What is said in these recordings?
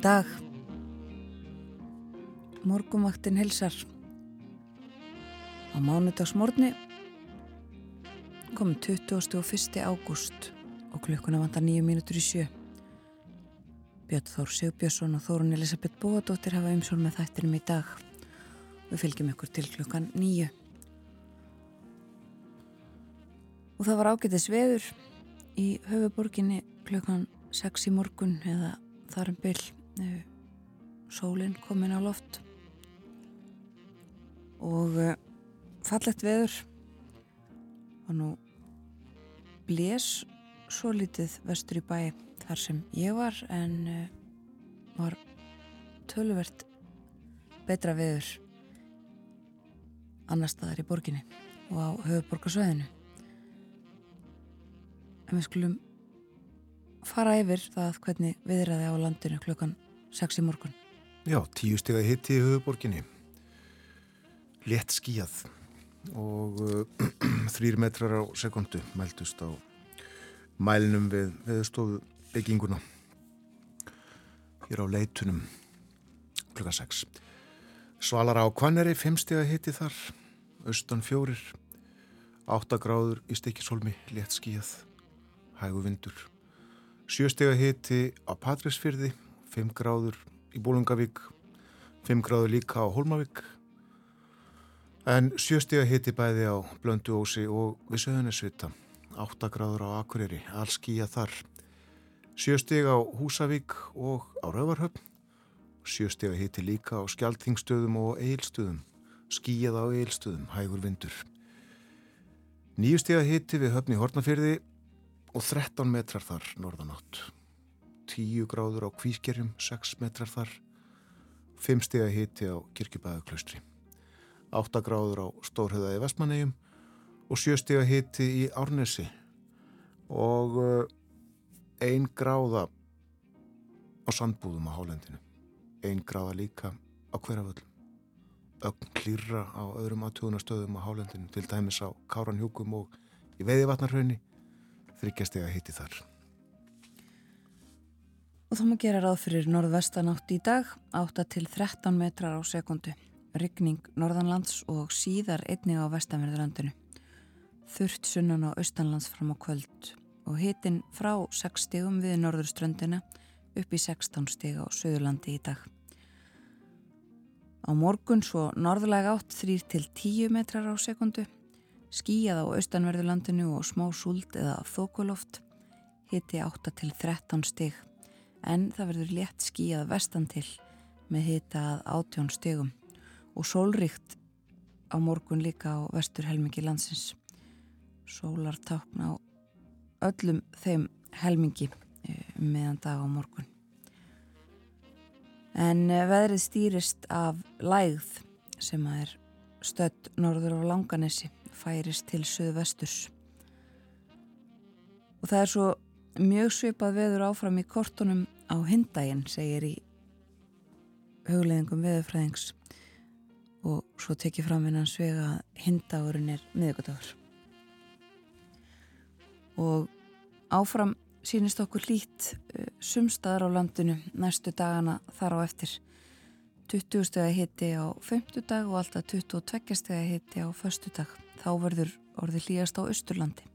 Góðan dag. Morgumvaktin helsar. Á mánudagsmórni komum 21. ágúst og klukkuna vantar nýju mínútur í sjö. Björn Þór Sigbjörnsson og Þórun Elisabeth Bóadóttir hafa umsól með þættinum í dag. Við fylgjum ykkur til klukkan nýju. Og það var ágættis veður í höfuborginni klukkan 6 í morgun eða þar um byll sólinn komin á loft. Og uh, fallett veður. Og nú blés svo litið vestur í bæ þar sem ég var en uh, var töluvert betra veður annar staðar í borginni og á höfuborgarsvæðinu en við skulum fara yfir það hvernig viðræði á landinu klukkan 6 í morgun. Já, tíu steg að hitti í höfuborginni létt skíjað og uh, þrýr metrar á sekundu mæltust á mælnum við veðustofu bygginguna hér á leitunum klukka 6 Svalar á Kvanneri, 5 steg að hitti þar austan fjórir 8 gráður í stekisholmi létt skíjað hægu vindur. 7 steg að hitti á Patrísfyrði 5 gráður í Bólungavík 5 gráður líka á Holmavík En sjöstega hitti bæði á Blönduósi og við söðunisvita, 8 gráður á Akureyri, allskíja þar. Sjöstega á Húsavík og á Rauvarhöfn, sjöstega hitti líka á Skjaldþingstöðum og Eilstöðum, skíjað á Eilstöðum, hægur vindur. Nýjustega hitti við höfni Hortnafyrði og 13 metrar þar norðanátt. 10 gráður á Kvískerjum, 6 metrar þar, 5 stega hitti á Kirkjubæðuklaustri. 8 gráður á Stórhauða í Vestmannegjum og 7 stíga hitti í Árnesi. Og 1 uh, gráða á Sandbúðum á Hálendinu. 1 gráða líka á hverjaföllum ögn klýra á öðrum aðtjóðunastöðum á Hálendinu til dæmis á Káranhjúkum og í Veiðivatnarhaunni þryggjastega hitti þar Og þá maður gera ráð fyrir norðvestanátt í dag 8 til 13 metrar á sekundu Ryggning norðanlands og síðar einnig á vestanverðurlandinu. Þurft sunnan á austanlands fram á kvöld. Og hitin frá 6 stegum við norðurströndina upp í 16 steg á söðurlandi í dag. Á morgun svo norðlega átt 3 til 10 metrar á sekundu, skíjað á austanverðurlandinu og smá súld eða þókuloft, hiti 8 til 13 steg en það verður létt skíjað vestan til með hita að 18 stegum og sólríkt á morgun líka á vestur helmingi landsins. Sólar tákna á öllum þeim helmingi eh, meðan dag á morgun. En eh, veðrið stýrist af lægð sem að er stödd norður á langanesi færist til söðvesturs og það er svo mjög svipað veður áfram í kortunum á hindaginn segir í hugleðingum veðurfræðings. Og svo tekið fram innan svega að hindagurinn er miðugudagur og áfram sínist okkur lít uh, sumstaðar á landinu næstu dagana þar á eftir. 20 stegi hitti á 50 dag og alltaf 22 stegi hitti á förstu dag þá verður orði hlýjast á Östurlandi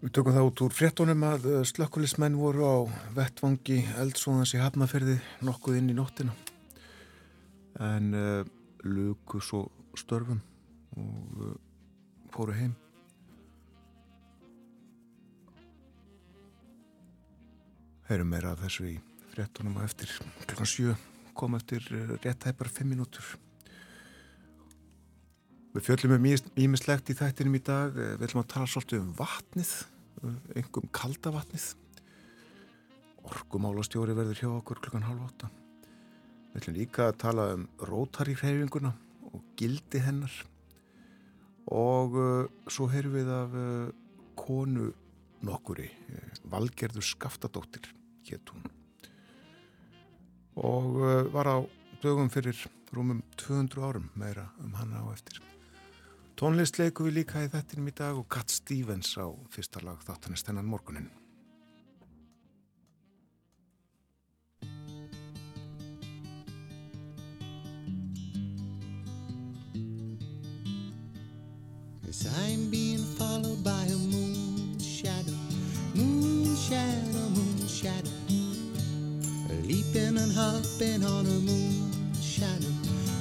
Við tökum það út úr fréttonum að uh, slökkulismenn voru á vettvangi eldsóðans í Hafnafjörði nokkuð inn í nóttina en uh, luku svo störfum og uh, fóru heim. Heyrum meira af þessu í fréttonum og eftir klukkan 7 kom eftir rétt hæpar 5 minútur. Við fjöldum um ímislegt í þættinum í dag. Eh, við ætlum að tala svolítið um vatnið, engum kalda vatnið. Orkumálastjóri verður hjá okkur klukkan halv åtta. Við ætlum líka að tala um rótaríhreyfinguna og gildi hennar. Og uh, svo heyrum við af uh, konu nokkuri, uh, Valgerður Skaftadóttir, hétt hún. Og var á dögum fyrir rúmum 200 árum meira um hanna á eftir. Tónlistleiku við líka í þettinum í dag og Kat Stevens á fyrsta lag þáttanist hennan morgunin. Cause I'm being followed by a moon shadow, moon shadow, moon shadow. Leaping and hopping on a moon shadow,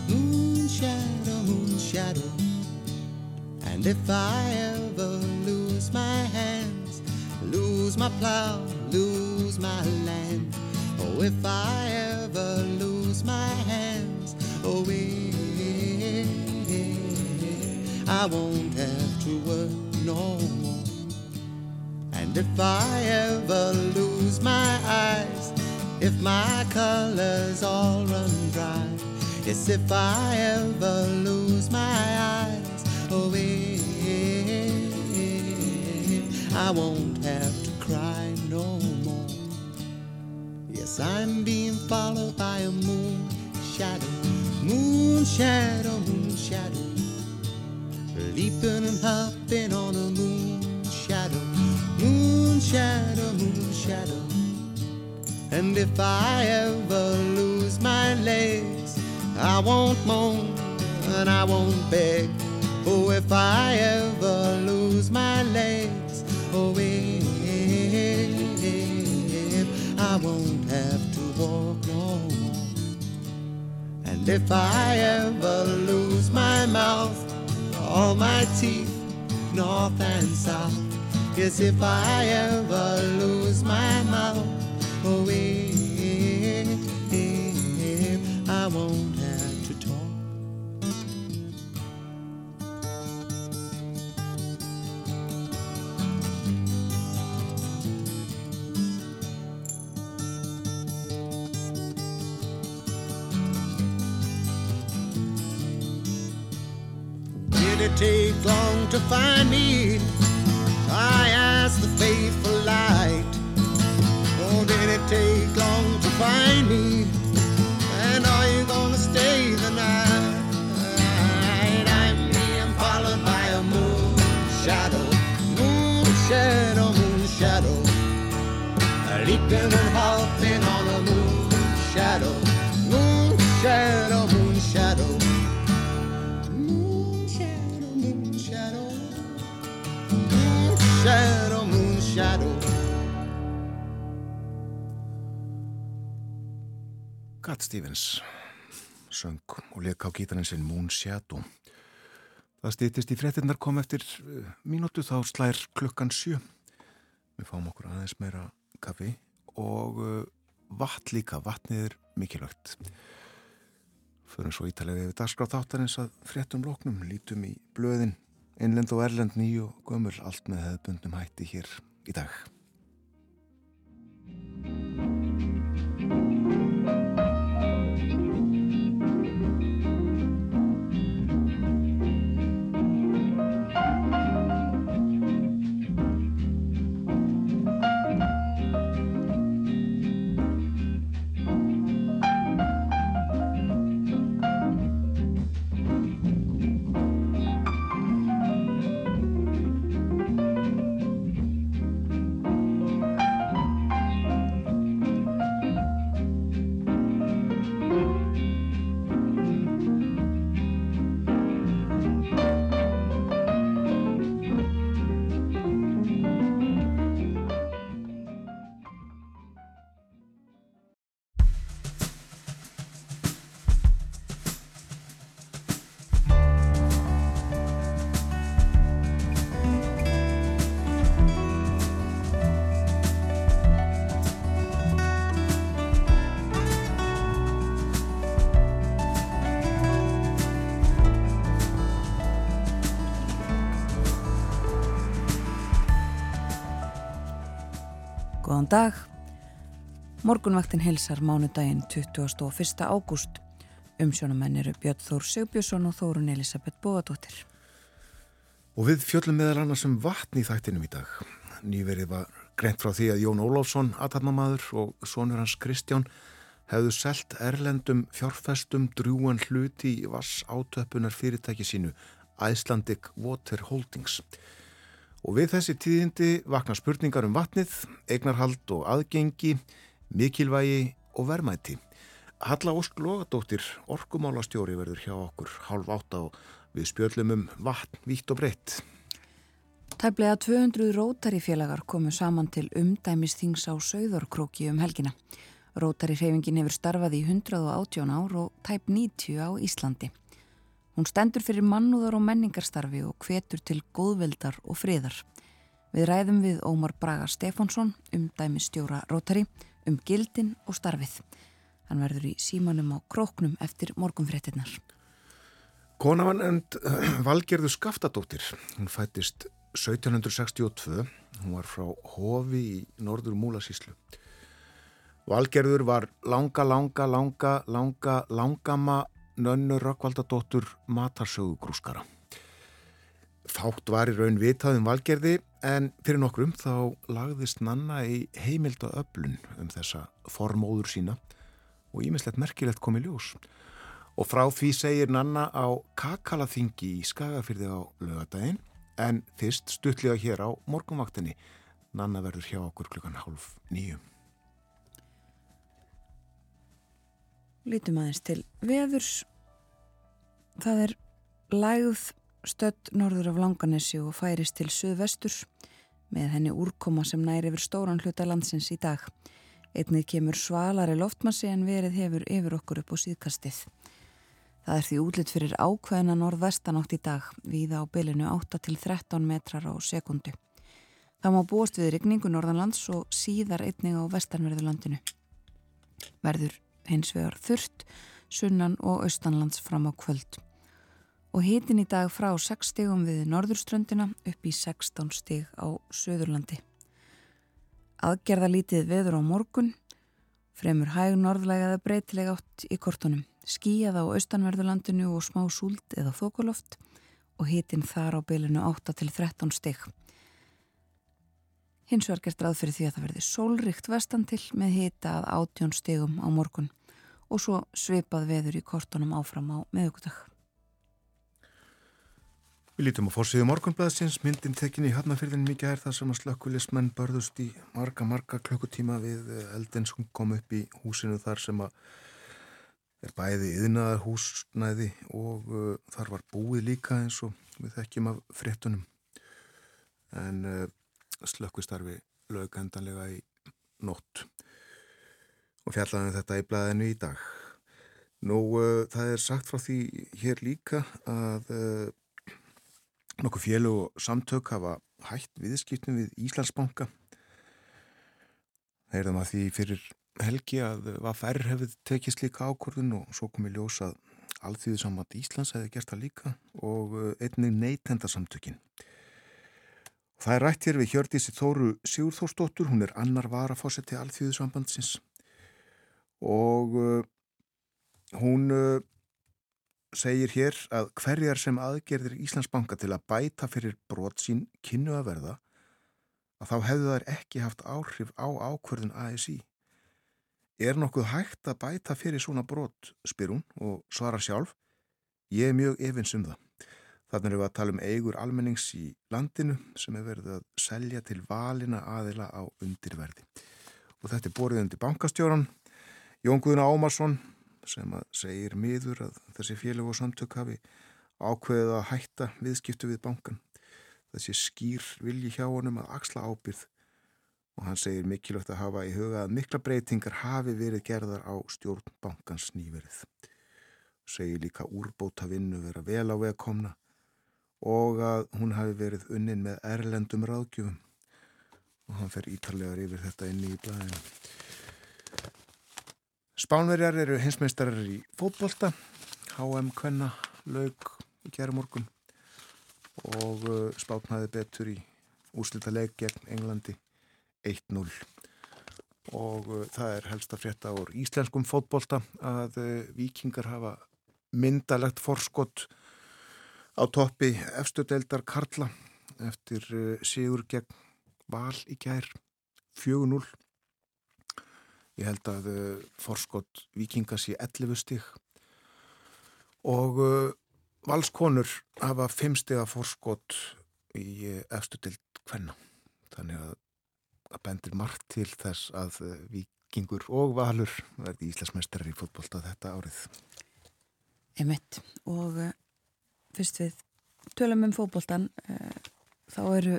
moon shadow, moon shadow. And if I ever lose my hands, lose my plow, lose my land, oh, if I ever lose my hands, oh, eh, I won't have to work no more. And if I ever lose my eyes, if my colors all run dry, yes, if I ever lose my eyes, eh, I won't have to cry no more. Yes, I'm being followed by a moon shadow, moon shadow, moon shadow, leaping and hopping on a moon shadow, moon shadow, moon shadow. And if I ever lose my legs, I won't moan and I won't beg. Oh, if I ever lose my legs, oh, if I won't have to walk no more. And if I ever lose my mouth, all my teeth, north and south, yes, if I ever lose my mouth, oh, if I won't Did it take long to find me? I asked the faithful light. Oh, did it take long to find me? And are you gonna stay the night? I'm being followed by a moon shadow, moon shadow, moon shadow. Leaping and hopping on a moon shadow, moon shadow, Gat Stevens söng og leik á gítarinn sinn Moon Shadow. Það stýttist í frettinnar kom eftir uh, mínútu þá slær klukkan sjö. Við fáum okkur aðeins meira kaffi og uh, vatn líka, vatnið er mikilvægt. Förum svo ítalega við dagskráð þáttarins að frettum lóknum, lítum í blöðin, innlend og erlend ný og gömul allt með hefðbundnum hætti hér í dag. Góðan dag. Morgunvaktin helsar mánudaginn 21. ágúst. Umsjónamenn eru Björn Þór Sigbjörnsson og Þórun Elisabeth Bóadóttir. Og við fjöllum meðal annars um vatn í þættinum í dag. Nýverið var greint frá því að Jón Ólafsson, aðtarnamaður og sonur hans Kristján hefðu selt erlendum fjárfestum drúan hluti í vass átöpunar fyrirtæki sínu Icelandic Water Holdings. Og við þessi tíðindi vakna spurningar um vatnið, eignarhald og aðgengi, mikilvægi og vermæti. Halla Ósk Lógadóttir, orkumálastjóri verður hjá okkur hálf átta og Við spjöllum um vatn, vítt og breytt. Tæplega 200 rótari félagar komu saman til umdæmisþings á Sauðorkróki um helgina. Rótari hreyfingin hefur starfað í 118 ár og tæp 90 á Íslandi. Hún stendur fyrir mannúðar og menningarstarfi og hvetur til góðveldar og friðar. Við ræðum við Ómar Braga Stefánsson um dæmistjóra Rótari um gildin og starfið. Hann verður í símanum á króknum eftir morgunfréttinnar. Konavan end Valgerður Skaftadóttir. Hún fættist 1762. Hún var frá Hofi í norður Múlasíslu. Valgerður var langa, langa, langa, langa, langama nönnu Rökkvaldadóttur matarsögugrúskara. Fátt var í raun vitaðum valgerði en fyrir nokkrum þá lagðist Nanna í heimilda öflun um þessa formóður sína og ímislegt merkilegt komi ljós. Og frá því segir Nanna á Kakalaþingi í Skagafyrði á lögadaginn en fyrst stuttlega hér á morgunvaktinni. Nanna verður hjá okkur klukkan hálf nýjum. Lítum aðeins til veðurs. Það er lægð stödd norður af Langanesi og færist til söðvestur með henni úrkoma sem næri yfir stóran hluta landsins í dag. Einnið kemur svalari loftmassi en verið hefur yfir okkur upp á síðkastið. Það er því útlitt fyrir ákveðina norðvestanátt í dag viða á bylinu 8 til 13 metrar á sekundu. Það má búast við rigningu norðanlands og síðar einning á vestanverðulandinu. Verður hins vegar þurft, sunnan og austanlands fram á kvöld. Og hitin í dag frá 6 stegum við norðurströndina upp í 16 steg á söðurlandi. Aðgerða lítið veður á morgun, fremur hæg norðlægaða breytilega átt í kortunum, skíjað á austanverðurlandinu og smá súld eða þokuloft og hitin þar á bylinu 8 til 13 steg. Hins vegar gert ráð fyrir því að það verði sólrikt vestan til með hita að átjón stegum á morgun og svo svipað veður í kortunum áfram á meðugudag. Við lítum á fórsíðu morgunblæðsins, myndin tekin í hafnafyrðin mikið er það sem að slökkulismenn börðust í marga, marga klukkutíma við eldin sem kom upp í húsinu þar sem að er bæði yðnaðar húsnæði og uh, þar var búið líka eins og við þekkjum af fréttunum. En uh, slökkvistarfi lögkendanlega í nótt og fjallaðum þetta í blæðinu í dag. Nú, uh, það er sagt frá því hér líka að uh, nokkuð fjölu og samtök hafa hætt viðskiptum við Íslandsbanka. Það er það maður því fyrir helgi að færr hefði tekist líka ákvörðun og svo komið ljósa að Alþýðu samvætt Íslands hefði gert það líka og einnig neytendasamtökin. Það er rætt hér við Hjördísi Þóru Sigurþórsdóttur, hún er annar varafósetti Alþýðu sambandsins og uh, hún uh, segir hér að hverjar sem aðgerðir Íslandsbanka til að bæta fyrir brot sín kynnu að verða að þá hefðu þær ekki haft áhrif á ákvörðun ASI. Er nokkuð hægt að bæta fyrir svona brot, spyr hún og svara sjálf. Ég er mjög efins um það. Þannig erum við að tala um eigur almennings í landinu sem er verið að selja til valina aðila á undirverði. Og þetta er borðið undir bankastjóran Jón Guðuna Ámarsson sem segir miður að þessi félag og samtök hafi ákveðið að hætta viðskiptu við bankan. Þessi skýr vilji hjá honum að axla ábyrð og hann segir mikilvægt að hafa í huga að mikla breytingar hafi verið gerðar á stjórn bankans nýverið. Segir líka úrbóta vinnu vera vel á vegkomna og að hún hafi verið unnin með erlendum ráðgjöfum og hann fer ítarlegar yfir þetta inni í blæðinu. Spánverjar eru hinsmeistarar í fótbolta. HM Kvenna laug í kjæra morgun og uh, spátnaði betur í úslita leik gegn Englandi 1-0 og uh, það er helst að frétta úr íslenskum fótbolta að uh, vikingar hafa myndalegt forskott á toppi efstudeldar Karla eftir sigur gegn val í kjær 4-0 Ég held að uh, forskott vikingas í 11 stík og uh, valskonur hafa 5 stíga forskott í uh, efstu til hvenna. Þannig að það bendir margt til þess að uh, vikingur og valur verði íslasmestrar í fótbolta þetta árið. Emitt og uh, fyrst við tölum um fókbóltan þá eru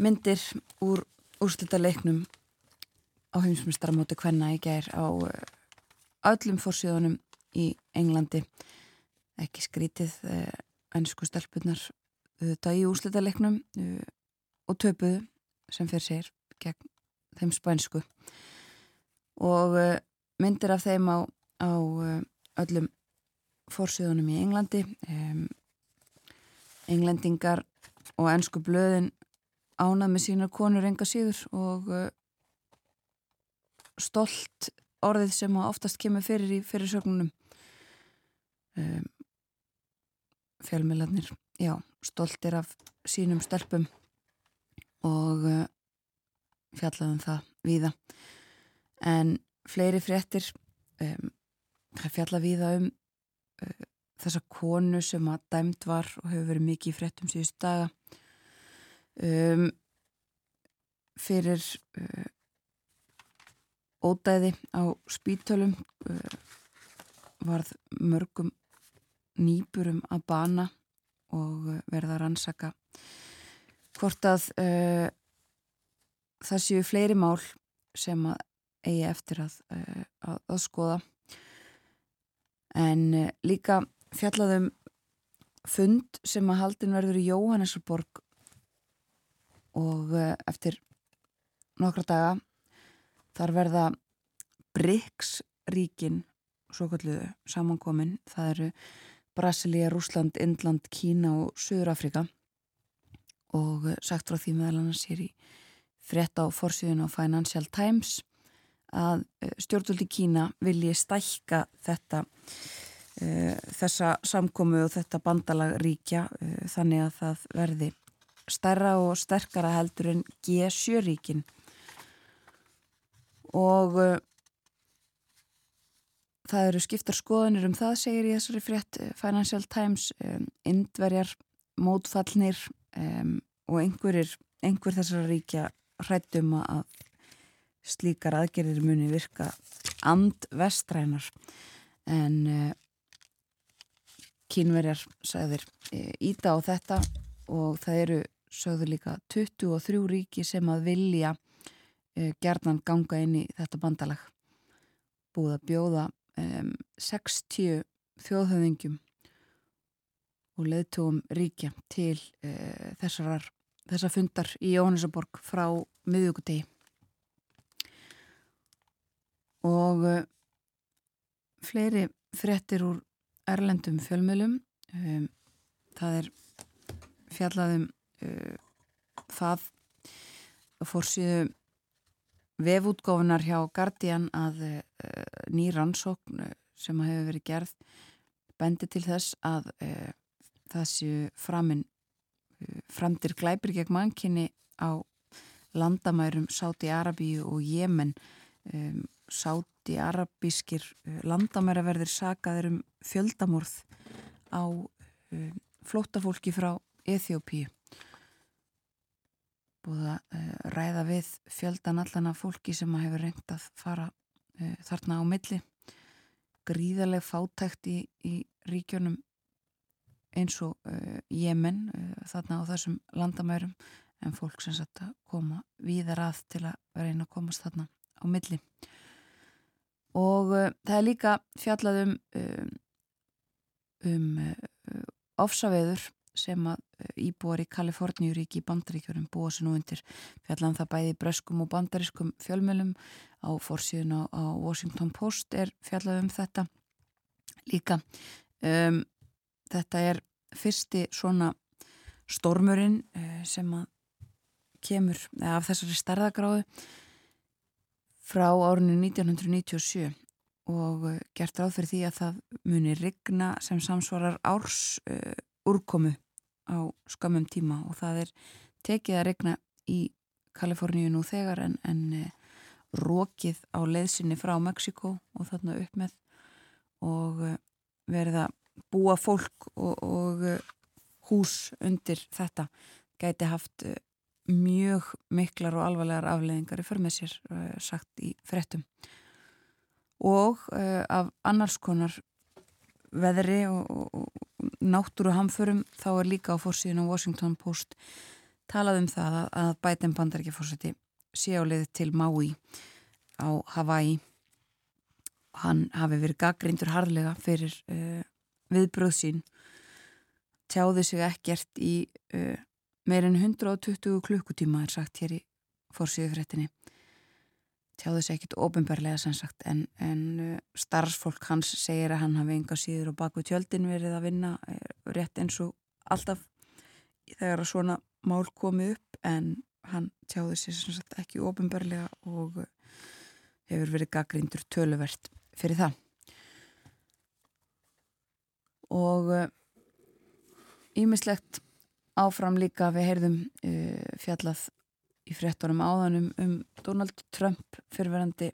myndir úr úrslita leiknum á heimsmyndstarmóti hvenna í gær á öllum fórsíðunum í Englandi. Ekki skrítið ennsku stelpunar þetta í úrslita leiknum og töpuðu sem fyrir sér gegn þeim spænsku. Og myndir af þeim á, á öllum fórsíðunum í Englandi englendingar og ennsku blöðin ánað með sínar konur enga síður og stolt orðið sem oftast kemur fyrir í fyrirsögnunum. Um, fjölmiðlarnir já, stoltir af sínum stelpum og uh, fjallaðum það víða. En fleiri fréttir um, fjalla víða um uh, þessa konu sem að dæmt var og hefur verið mikið í fréttum síðust daga. Um, fyrir uh, ódæði á spítölum uh, varð mörgum nýburum að bana og uh, verða rannsaka hvort að uh, það séu fleiri mál sem að eigi eftir að, uh, að, að skoða. En uh, líka fjallaðum fund sem að haldin verður í Jóhannesborg og eftir nokkra daga þar verða BRICS ríkin svo kalluðu samankomin. Það eru Brasilia, Rúsland, Indland, Kína og Suður-Afrika og uh, sagt frá því meðal annars hér í frétt á forsýðun á Financial Times að uh, stjórnvöldi Kína vilji stækka þetta uh, þessa samkomu og þetta bandalag ríkja uh, þannig að það verði stærra og sterkara heldur en G7 ríkin og uh, það eru skiptar skoðunir um það segir í þessari frétt Financial Times um, indverjar, mótfallnir um, og einhverjir einhver þessara ríkja hrættum að slíkar aðgerðir muni virka andvestrænar. En uh, kínverjar sagðir uh, íta á þetta og það eru sögðu líka 23 ríki sem að vilja gerðan ganga inn í þetta bandalag. Búið að bjóða um, 60 þjóðhöfðingjum og leðtugum ríkja til uh, þessar, þessar fundar í Jóhannesaborg frá miðugudegi og uh, fleiri frettir úr erlendum fjölmjölum um, það er fjallaðum uh, það fórsíðu vefútgófinar hjá Guardian að uh, ný rannsókn uh, sem hefur verið gerð bendi til þess að uh, það séu framinn framtir glæpir gegn mannkinni á landamærum Sáti-Arabíu og Jemen. Um, Sáti-Arabískir landamæraverðir sagaður um fjöldamorð á um, flóttafólki frá Eþjópíu búið að uh, ræða við fjöldan allan af fólki sem að hefur reynd að fara uh, þarna á milli. Gríðarlega fátækt í, í ríkjónum eins og uh, Jemen þarna á þessum landamærum. En fólk sem sagt að koma víðar að til að reyna að komast þarna á milli. Og það er líka fjallað um um, um ofsaveður sem að eh, íbúar í Kaliforníuríki í bandaríkjörum búa sér nú undir. Fjallan það bæði bröskum og bandarískum fjölmjölum á fórsíðun á, á Washington Post er fjallað um þetta líka. Um, þetta er fyrsti svona stormurinn uh, sem að kemur af þessari starðagráðu frá árinu 1997 og uh, gert ráð fyrir því að það muni rigna sem samsvarar árs uh, úrkomu á skamum tíma og það er tekið að regna í Kaliforníu nú þegar en, en e, rókið á leðsinni frá Mexiko og þarna upp með og e, verið að búa fólk og, og e, hús undir þetta gæti haft mjög miklar og alvarlegar afleðingar í e, sagt í frettum og af annars konar veðri og, og, og náttúru hamförum þá er líka á fórsíðun á Washington Post talað um það að Biden bandarækjafórseti sé á leið til Maui á Hawaii. Hann hafi verið gaggrindur harðlega fyrir uh, viðbröð sín tjáði sig ekkert í uh, meirinn 120 klukkutíma er sagt hér í fórsíðu fréttinni tjáði sig ekkert ofinbarlega sem sagt en, en uh, starfsfólk hans segir að hann hafi enga síður og baku tjöldin verið að vinna rétt eins og alltaf þegar að svona mál komi upp en hann tjáði sig sem sagt ekki ofinbarlega og hefur verið gaggrindur töluvert fyrir það. Og ímislegt áfram líka við heyrðum uh, fjallað í frettunum áðanum um Donald Trump fyrirverandi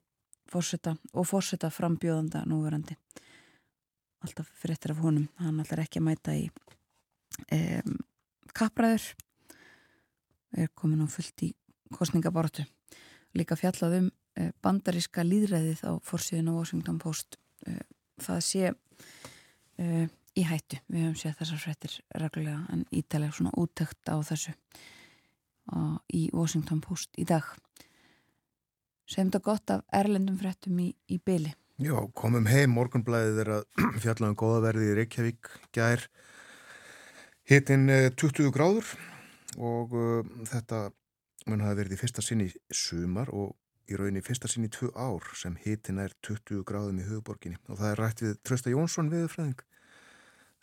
fórseta og fórseta frambjóðanda núverandi. Alltaf frettir af honum. Hann ætlar ekki að mæta í um, kappræður. Er komin á fullt í kostningabortu líka fjallað um uh, bandaríska líðræðið á fórsíðun og Washington Post. Uh, það sé uh, í hættu, við höfum séð þessar frettir reglulega en ítalega svona útökt á þessu í Washington Post í dag. Segjum þetta gott af erlendum frettum í, í byli Já, komum heim, morgunblæðið er að fjalla um góðaverði í Reykjavík. Gær hittinn 20 gráður og uh, þetta mun hafa verið í fyrsta sinni sumar og í rauninni fyrsta sinni tvö ár sem hittinn er 20 gráðum í höfuborginni og það er rætt við Trösta Jónsson viðfræðing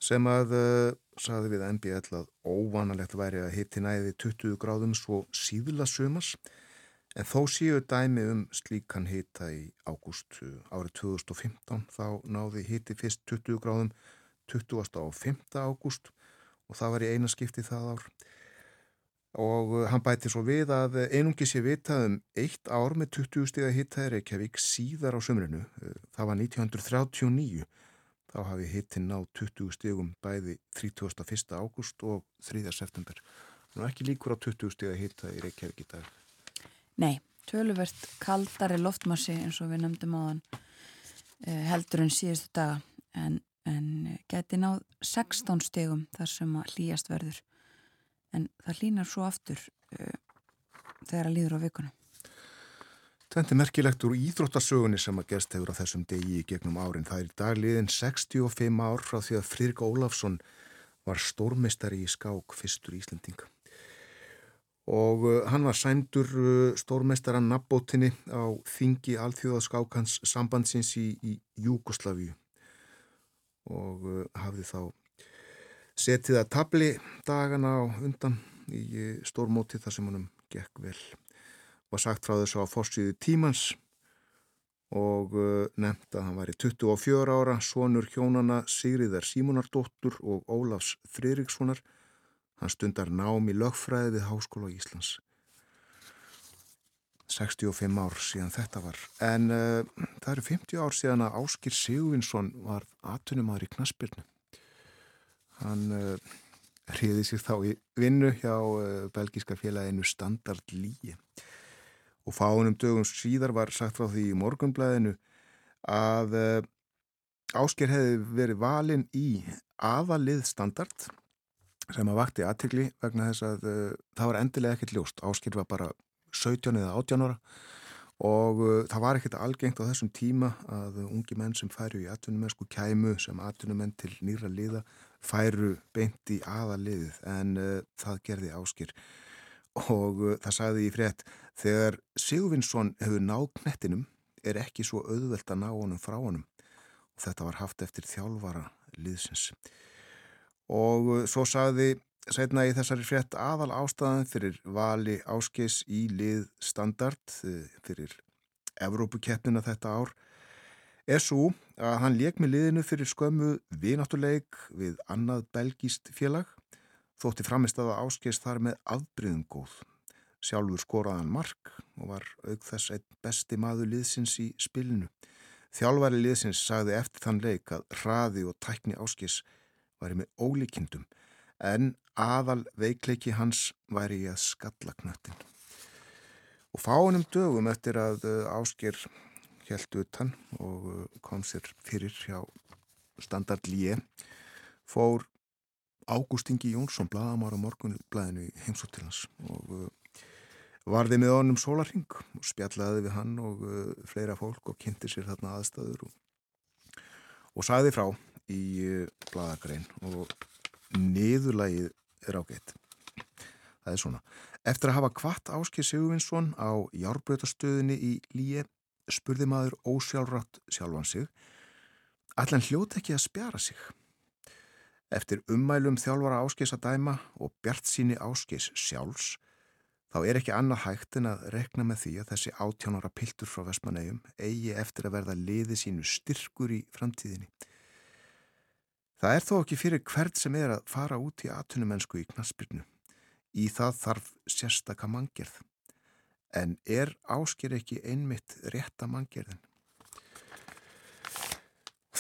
sem að uh, saði við MBL að óvanalegt væri að hitti næði 20 gráðum svo síðla sumas en þó síu dæmi um slíkan hitta í ágúst árið 2015 þá náði hitti fyrst 20 gráðum 20. og 5. ágúst og það var í eina skipti það ár og hann bæti svo við að einungi sé vitað um eitt ár með 20 stíða hitta er Reykjavík síðar á sömrinu það var 1939 þá hafi hittin ná 20 stígum bæði 31. ágúst og 3. september. Nú ekki líkur á 20 stíga hitta í Reykjavík í dag. Nei, töluvert kaldari loftmassi eins og við nefndum á þann eh, heldur en síðustu daga en, en geti náð 16 stígum þar sem að hlýjast verður en það hlýnar svo aftur uh, þegar að líður á vikunum. Er merkilegt úr íþróttasögunni sem að gerst hefur á þessum degi í gegnum árin. Það er í dagliðin 65 ár frá því að Friðrik Ólafsson var stórmestari í skák fyrstur Íslendinga. Og uh, hann var sændur uh, stórmestaran nabbótinni á þingi alþjóðaskákans sambandsins í, í Júkoslavíu og uh, hafði þá setið að tabli dagana á undan í stórmóti þar sem hann gekk vel var sagt frá þessu á fórsíðu tímans og uh, nefnt að hann væri 24 ára, sonur hjónana Sigriðar Símonardóttur og Ólafs Friðrikssonar. Hann stundar nám í lögfræði við Háskóla Íslands. 65 ár síðan þetta var. En uh, það eru 50 ár síðan að Áskir Sigurvinsson var atunumæður í Knaspirnu. Hann uh, hriði sér þá í vinnu hjá belgíska félaginu Standard Líi og fáinum dögum síðar var sagt frá því í morgunblæðinu að uh, Ásker hefði verið valinn í aðalið standard sem að vakti aðtikli vegna þess að uh, það var endilega ekkert ljóst. Ásker var bara 17 eða 18 ára og uh, það var ekkert algengt á þessum tíma að ungi menn sem færu í atvinnumennsku kæmu sem atvinnumenn til nýra liða færu beint í aðaliðið en það gerði Ásker og uh, það sagði ég frétt þegar Sigurvinsson hefur náð knettinum er ekki svo auðvelt að ná honum frá honum. Og þetta var haft eftir þjálfara liðsins. Og uh, svo sagði setna í þessari frétt aðal ástæðan fyrir vali áskis í lið standard uh, fyrir Evrópukeppnina þetta ár er svo að hann leik með liðinu fyrir skömmu vináttuleik við annað belgíst félag Þótti framist að áskeist þar með afbríðum góð. Sjálfur skoraðan mark og var auk þess einn besti maður liðsins í spilinu. Þjálfari liðsins sagði eftir þann leik að hraði og tækni áskis væri með ólíkindum en aðal veikleiki hans væri í að skalla knöttin. Og fáinum dögum eftir að uh, áskir held utan og uh, kom sér fyrir hjá standard líi fór Ágústingi Jónsson, bladamár á morgunblæðinu í heimsóttilans og uh, varði með honum sólarring og spjallaði við hann og uh, fleira fólk og kynnti sér þarna aðstæður og, og sagði frá í uh, bladagrein og niðurlægið er ágætt. Það er svona. Eftir að hafa kvart Áskei Sigurvinsson á járbröðastöðinni í Líi spurði maður ósjálfrátt sjálfan sig allan hljóti ekki að spjara sig. Eftir ummælum þjálfara Áskeis að dæma og bjart síni Áskeis sjálfs þá er ekki annað hægt en að rekna með því að þessi átjánara piltur frá Vestmannegjum eigi eftir að verða liði sínu styrkur í framtíðinni. Það er þó ekki fyrir hvert sem er að fara út í atvinnumennsku í knaspirnu. Í það þarf sérstaka manngerð. En er ásker ekki einmitt rétta manngerðin?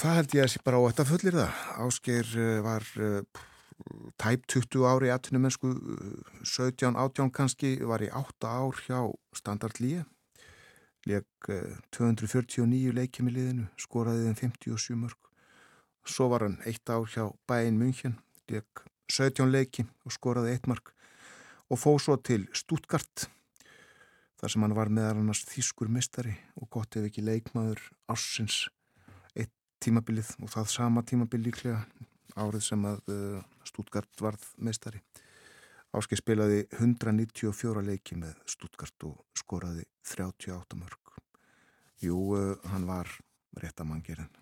Það held ég að sé bara á þetta fullir það. Ásker eh, var uh, tæp 20 ári í atvinnumennsku, 17, 18 kannski, var í 8 ár hjá Standard Líe, leik 249 leikjum í liðinu, skoraði þeim 57 mörg. Svo var hann eitt ár hjá Bæinn München, leik 17 leiki og skoraði eitt mark og fóð svo til Stuttgart, þar sem hann var meðal annars þýskur mistari og gott ef ekki leikmaður ársins tímabilið og það sama tímabilið líklega árið sem að uh, Stuttgart varð meistari. Áskei spilaði 194 leiki með Stuttgart og skoraði 38 mörg. Jú, uh, hann var réttamangirinn.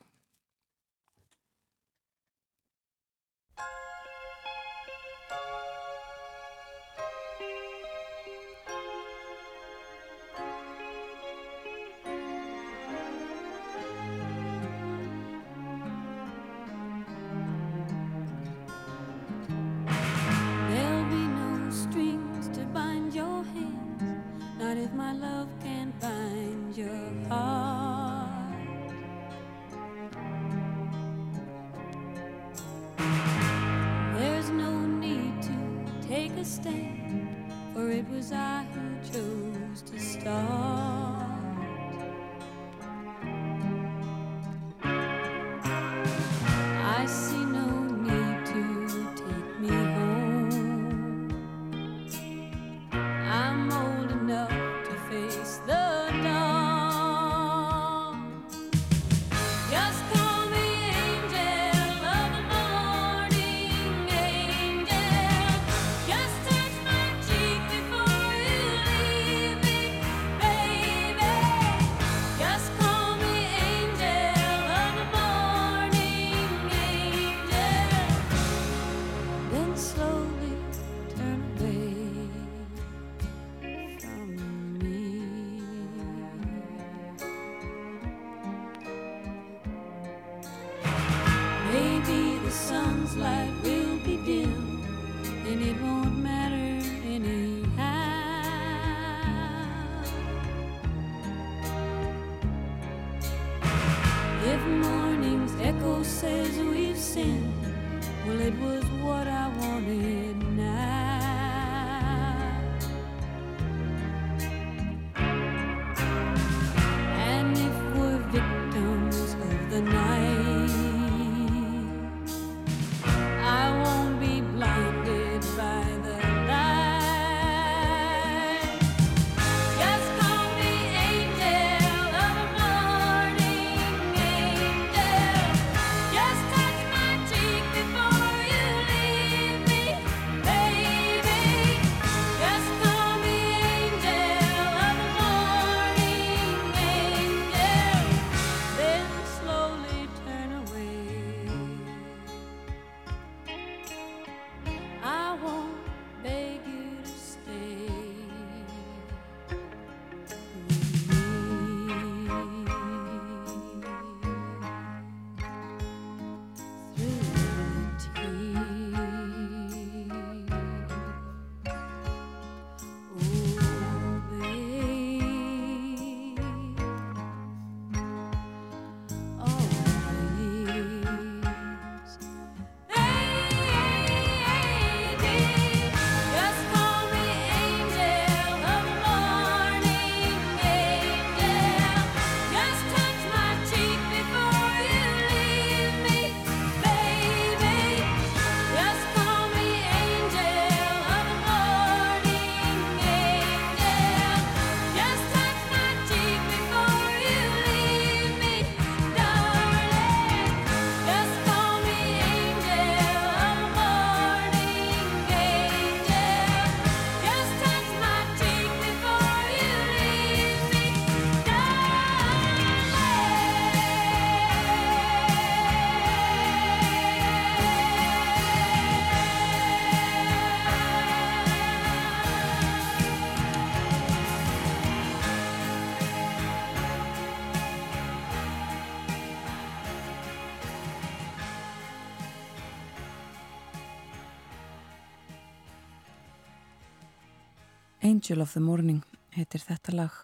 Angel of the Morning heitir þetta lag.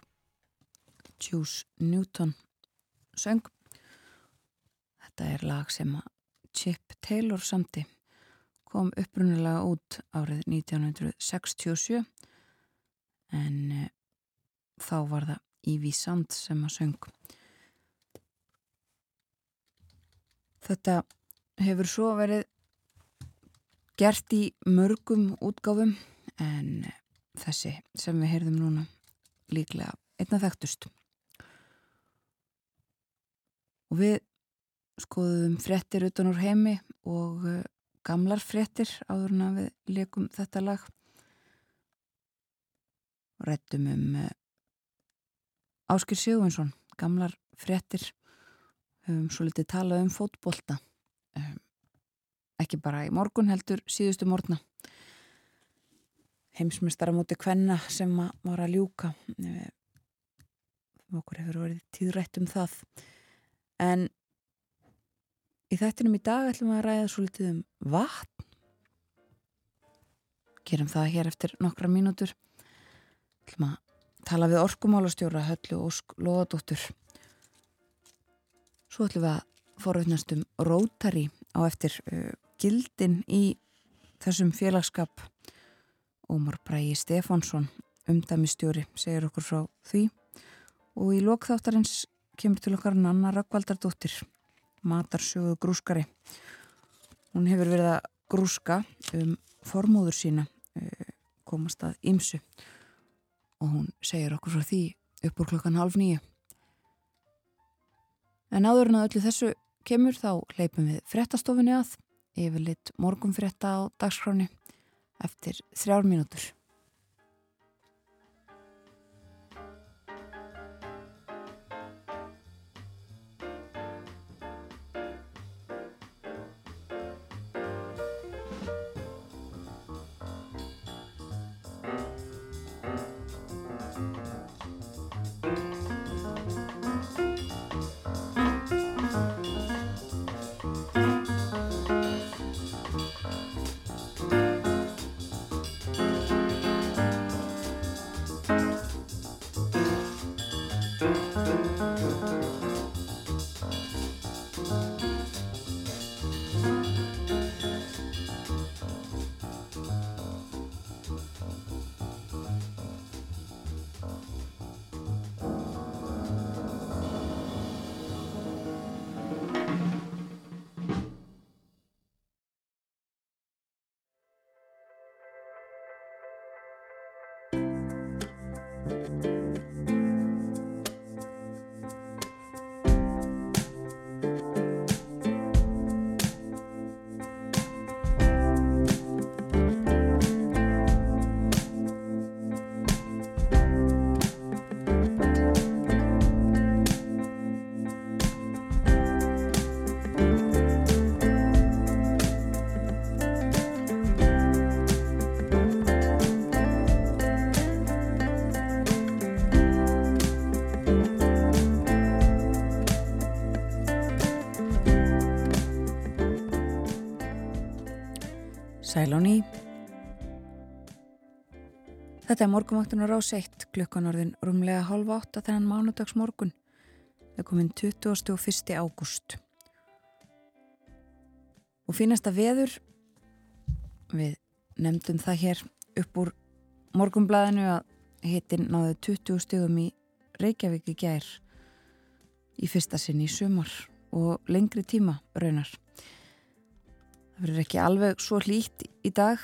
Juice Newton söng. Þetta er lag sem Chip Taylor samti kom upprunalega út árið 1967 en e, þá var það Ívy Sand sem að söng. Þetta hefur svo verið gert í mörgum útgáfum en þessi sem við heyrðum núna líklega einna þekktust. Og við skoðum frettir utan úr heimi og uh, gamlar frettir áður en við leikum þetta lag. Og rættum um uh, Áskir Sigurvinsson gamlar frettir höfum svo litið talað um fótbolta um, ekki bara í morgun heldur síðustu morgna heimsmyndstara móti kvenna sem var að ljúka. Okkur hefur verið tíðrætt um það. En í þettinum í dag ætlum við að ræða svo litið um vatn. Gerum það hér eftir nokkra mínútur. Ætlum að tala við orkumálastjóra Höllu Ósk Lóðadóttur svo ætlum við að forveitnast um Rótari á eftir uh, gildin í þessum félagskap Ómar Bræi Stefánsson umdæmistjóri segir okkur frá því. Og í lokþáttarins kemur til okkar Nanna Rökkvaldardóttir matarsjóðu grúskari. Hún hefur verið að grúska um formóður sína uh, komast að ymsu og hún segir okkur frá því upp úr klokkan half nýju en áður en að öllu þessu kemur þá leipum við frettastofinni að yfirleitt morgunfretta á dagskráni eftir þrjár mínútur. Sæl á ný. Þetta er morgumvaktunar á seitt, klukkan orðin rúmlega hálf átt að þennan mánudags morgun. Það er komin 21. ágúst. Og fínasta veður, við nefndum það hér upp úr morgumblæðinu að hitin náðu 20 stugum í Reykjavík í gær í fyrsta sinn í sumar og lengri tíma raunar. Það verður ekki alveg svo hlýtt í dag,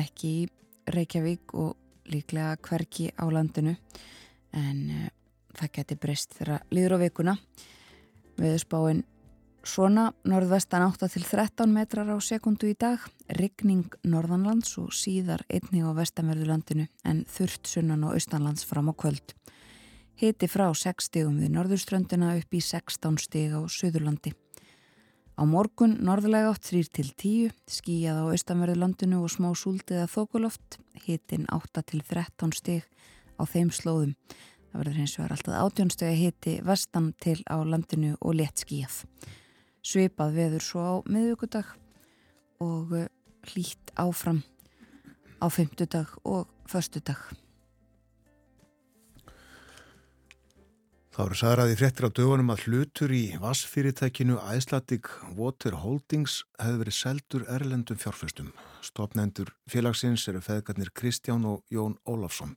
ekki í Reykjavík og líklega hverki á landinu en uh, það geti breyst þegar líður á vikuna. Veðurspáinn svona norðvestan 8 til 13 metrar á sekundu í dag, rigning norðanlands og síðar einni á vestanverðu landinu en þurft sunnan og austanlands fram á kvöld. Hiti frá 6 stigum við norðurströndina upp í 16 stig á söðurlandi. Á morgun norðlega átt 3 til 10, skíjað á austanverðu landinu og smá súldið að þókuloft, hitin 8 til 13 stig á þeim slóðum. Það verður hins vegar alltaf átjónstegi hiti vestan til á landinu og létt skíjað. Svipað veður svo á miðugudag og eh, hlýtt áfram á fymtudag og förstu Það voru saðraði fréttir á dögunum að hlutur í vassfyrirtækinu Æslatic Water Holdings hefði verið seldur erlendum fjárfæstum. Stopnendur félagsins eru feðgarnir Kristján og Jón Ólafsson.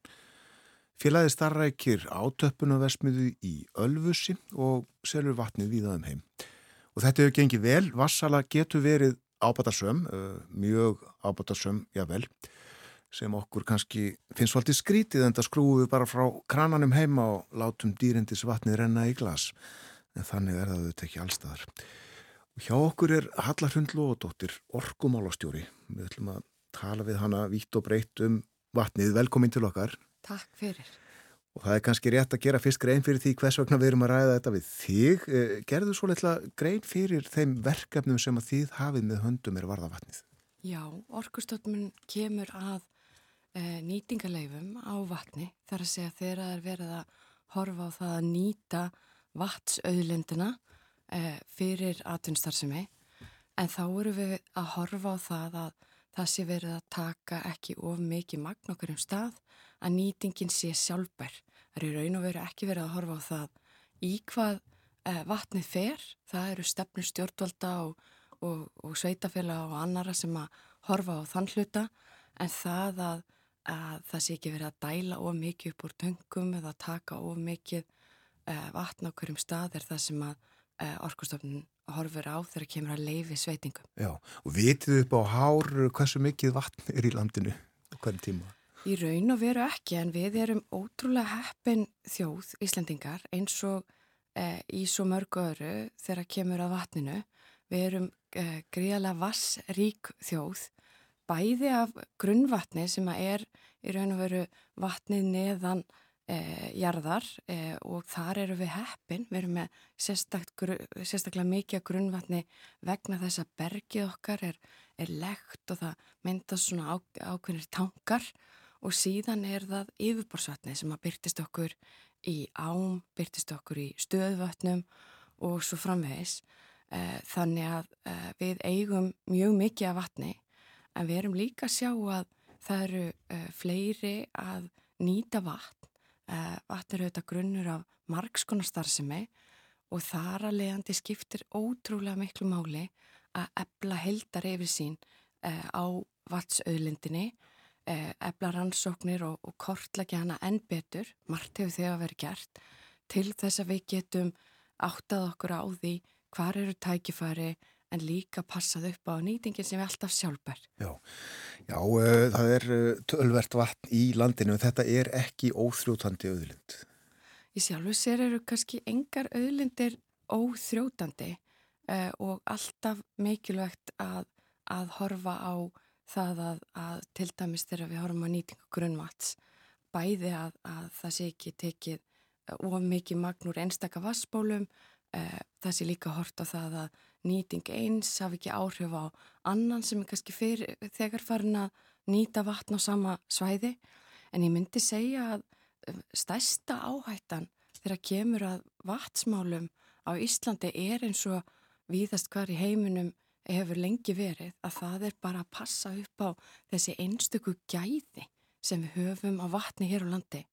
Félagi starrækir átöppunavesmiðu í Ölfusi og selur vatnið viðaðum heim. Og þetta hefur gengið vel. Vassala getur verið ábatarsöm, mjög ábatarsöm, jável sem okkur kannski finnst svolítið skrítið en það skrúum við bara frá krananum heima og látum dýrindis vatnið renna í glas. En þannig er það auðvitað ekki allstaðar. Og hjá okkur er Hallarhund Lóðdóttir, orkumálastjóri. Við ætlum að tala við hana vítt og breytt um vatnið. Velkomin til okkar. Takk fyrir. Og það er kannski rétt að gera fyrst grein fyrir því hvers vegna við erum að ræða þetta við þig. Eh, gerðu svo litla grein fyrir þeim verkefnum sem að þið hafið með höndum er varða vatnið? Já, orkustofnun kemur að nýtingaleifum á vatni þar að segja þegar það er verið að horfa á það að nýta vatsauðlindina e, fyrir atvinnstarfsemi en þá eru við að horfa á það að það sé verið að taka ekki of mikið magn okkur um stað að nýtingin sé sjálfbær. Það eru raun og veru ekki verið að horfa á það í hvað e, vatnið fer, það eru stefnur stjórnvalda og, og, og sveitafélag og annara sem að horfa á þann hluta. En það að að það sé ekki verið að dæla of mikið upp úr töngum eða taka of mikið uh, vatn á hverjum stað er það sem að uh, orkustofnun horfur á þegar kemur að leifi sveitingum. Já, og vitið upp á hár hversu mikið vatn er í landinu á hverjum tíma? Í raun og veru ekki en við erum ótrúlega heppin þjóð Íslandingar eins og uh, í svo mörgu öru þegar kemur að vatninu. Við erum gríðalega vassrík þjóð bæði af grunnvatni sem er í raun og veru vatnið neðan e, jarðar e, og þar eru við heppin, við erum með sérstaklega mikið grunnvatni vegna þess að bergið okkar er, er legt og það myndast svona á, ákveðnir tankar og síðan er það yfirborsvatni sem að byrtist okkur í ám, byrtist okkur í stöðvatnum og svo framvegis. E, þannig að e, við eigum mjög mikið af vatni en við erum líka að sjá að það eru uh, fleiri að nýta vatn. Uh, vatn eru auðvitað grunnur af margskonar starfsemi og þar að leiðandi skiptir ótrúlega miklu máli að ebla heldar yfir sín uh, á vatsauðlindinni, ebla rannsóknir og, og kortlækja hana enn betur, margt hefur þegar verið gert, til þess að við getum áttað okkur á því hvar eru tækifæri, en líka passað upp á nýtingin sem er alltaf sjálfbær. Já, Já uh, það er uh, tölvert vatn í landinu en þetta er ekki óþrjótandi auðlind. Í sjálfu sér eru kannski engar auðlindir óþrjótandi uh, og alltaf mikilvægt að, að horfa á það að, að til dæmis þegar við horfum á nýtingu grunnvats bæði að, að það sé ekki tekið of mikið magnur einstaka vassbólum það sé líka hort á það að nýting eins hafi ekki áhrif á annan sem er kannski fyrir, þegar farin að nýta vatn á sama svæði en ég myndi segja að um, stærsta áhættan þegar kemur að vatnsmálum á Íslandi er eins og víðast hvar í heiminum hefur lengi verið að það er bara að passa upp á þessi einstöku gæði sem við höfum á vatni hér á landi.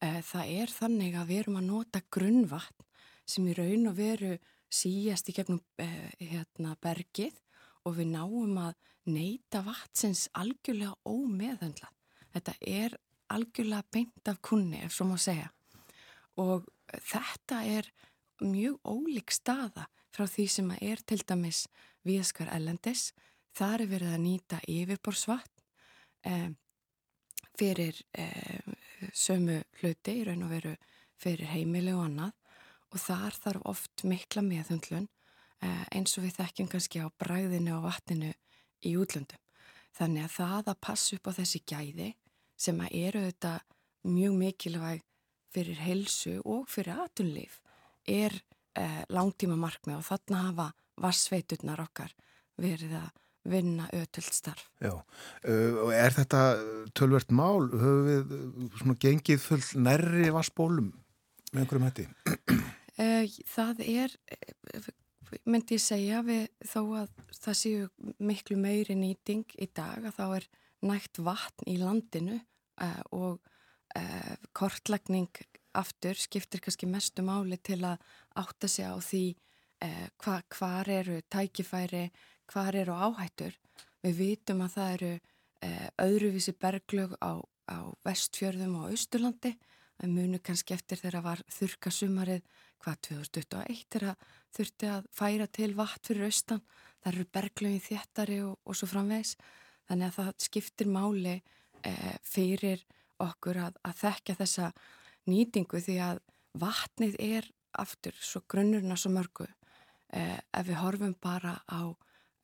Eh, það er þannig að við erum að nota grunnvatn sem í raun og veru síjast í gegnum eh, hérna, bergið og við náum að neyta vatsins algjörlega ómeðhendla. Þetta er algjörlega beint af kunni, ef svo má segja. Og þetta er mjög ólík staða frá því sem að er til dæmis viðskar ellendis. Það er verið að nýta yfirborsvatn eh, fyrir eh, sömu hluti, í raun og veru fyrir heimili og annað og þar þarf oft mikla meðhundlun eh, eins og við þekkjum kannski á bræðinu og vatninu í útlöndum. Þannig að það að passa upp á þessi gæði sem að eru þetta mjög mikilvæg fyrir helsu og fyrir atunlíf er eh, langtíma markmið og þarna hafa vassveiturnar okkar verið að vinna ötöld starf. Já, uh, og er þetta tölvert mál? Höfum við svona gengið full nærri vassbólum með einhverjum hætti? Eh, það er, eh, myndi ég segja, við, þó að það séu miklu meiri nýting í dag að þá er nægt vatn í landinu uh, og kortlagning aftur skiptir kannski mestu máli til að átta sig á því hva, hvar eru tækifæri, hvar eru áhættur. Við vitum að það eru öðruvísi berglög á, á vestfjörðum og austurlandi að munu kannski eftir þegar var þurka sumarið hvað 2021 er að þurfti að færa til vatn fyrir austan, það eru berglögin þéttari og, og svo framvegs þannig að það skiptir máli eh, fyrir okkur að, að þekka þessa nýtingu því að vatnið er aftur svo grunnurna svo mörgu. Eh, ef við horfum bara á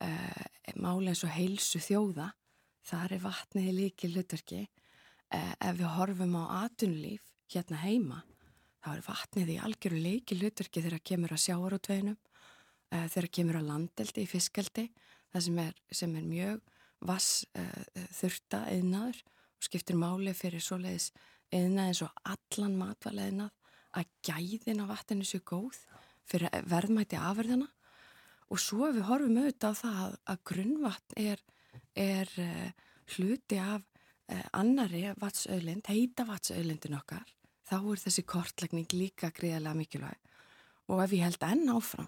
eh, máli eins og heilsu þjóða þar er vatnið líki hlutverki ef við horfum á atunlíf hérna heima þá er vatnið í algjöru leiki hlutverki þegar kemur að sjáarútveinum uh, eh, þegar kemur að landeldi í fiskeldi það sem er, sem er mjög vass uh, þurta eðnaður og skiptir máli fyrir svoleiðis eðnað eins og allan matvala eðnað að gæðin á vatninu séu góð fyrir verðmæti afverðina og svo við horfum auðvitað á það að, grunnvatn er, er uh, hluti af annari vatsauðlind, heita vatsauðlindin okkar þá er þessi kortlegning líka greiðilega mikilvæg. Og ef ég held enn áfram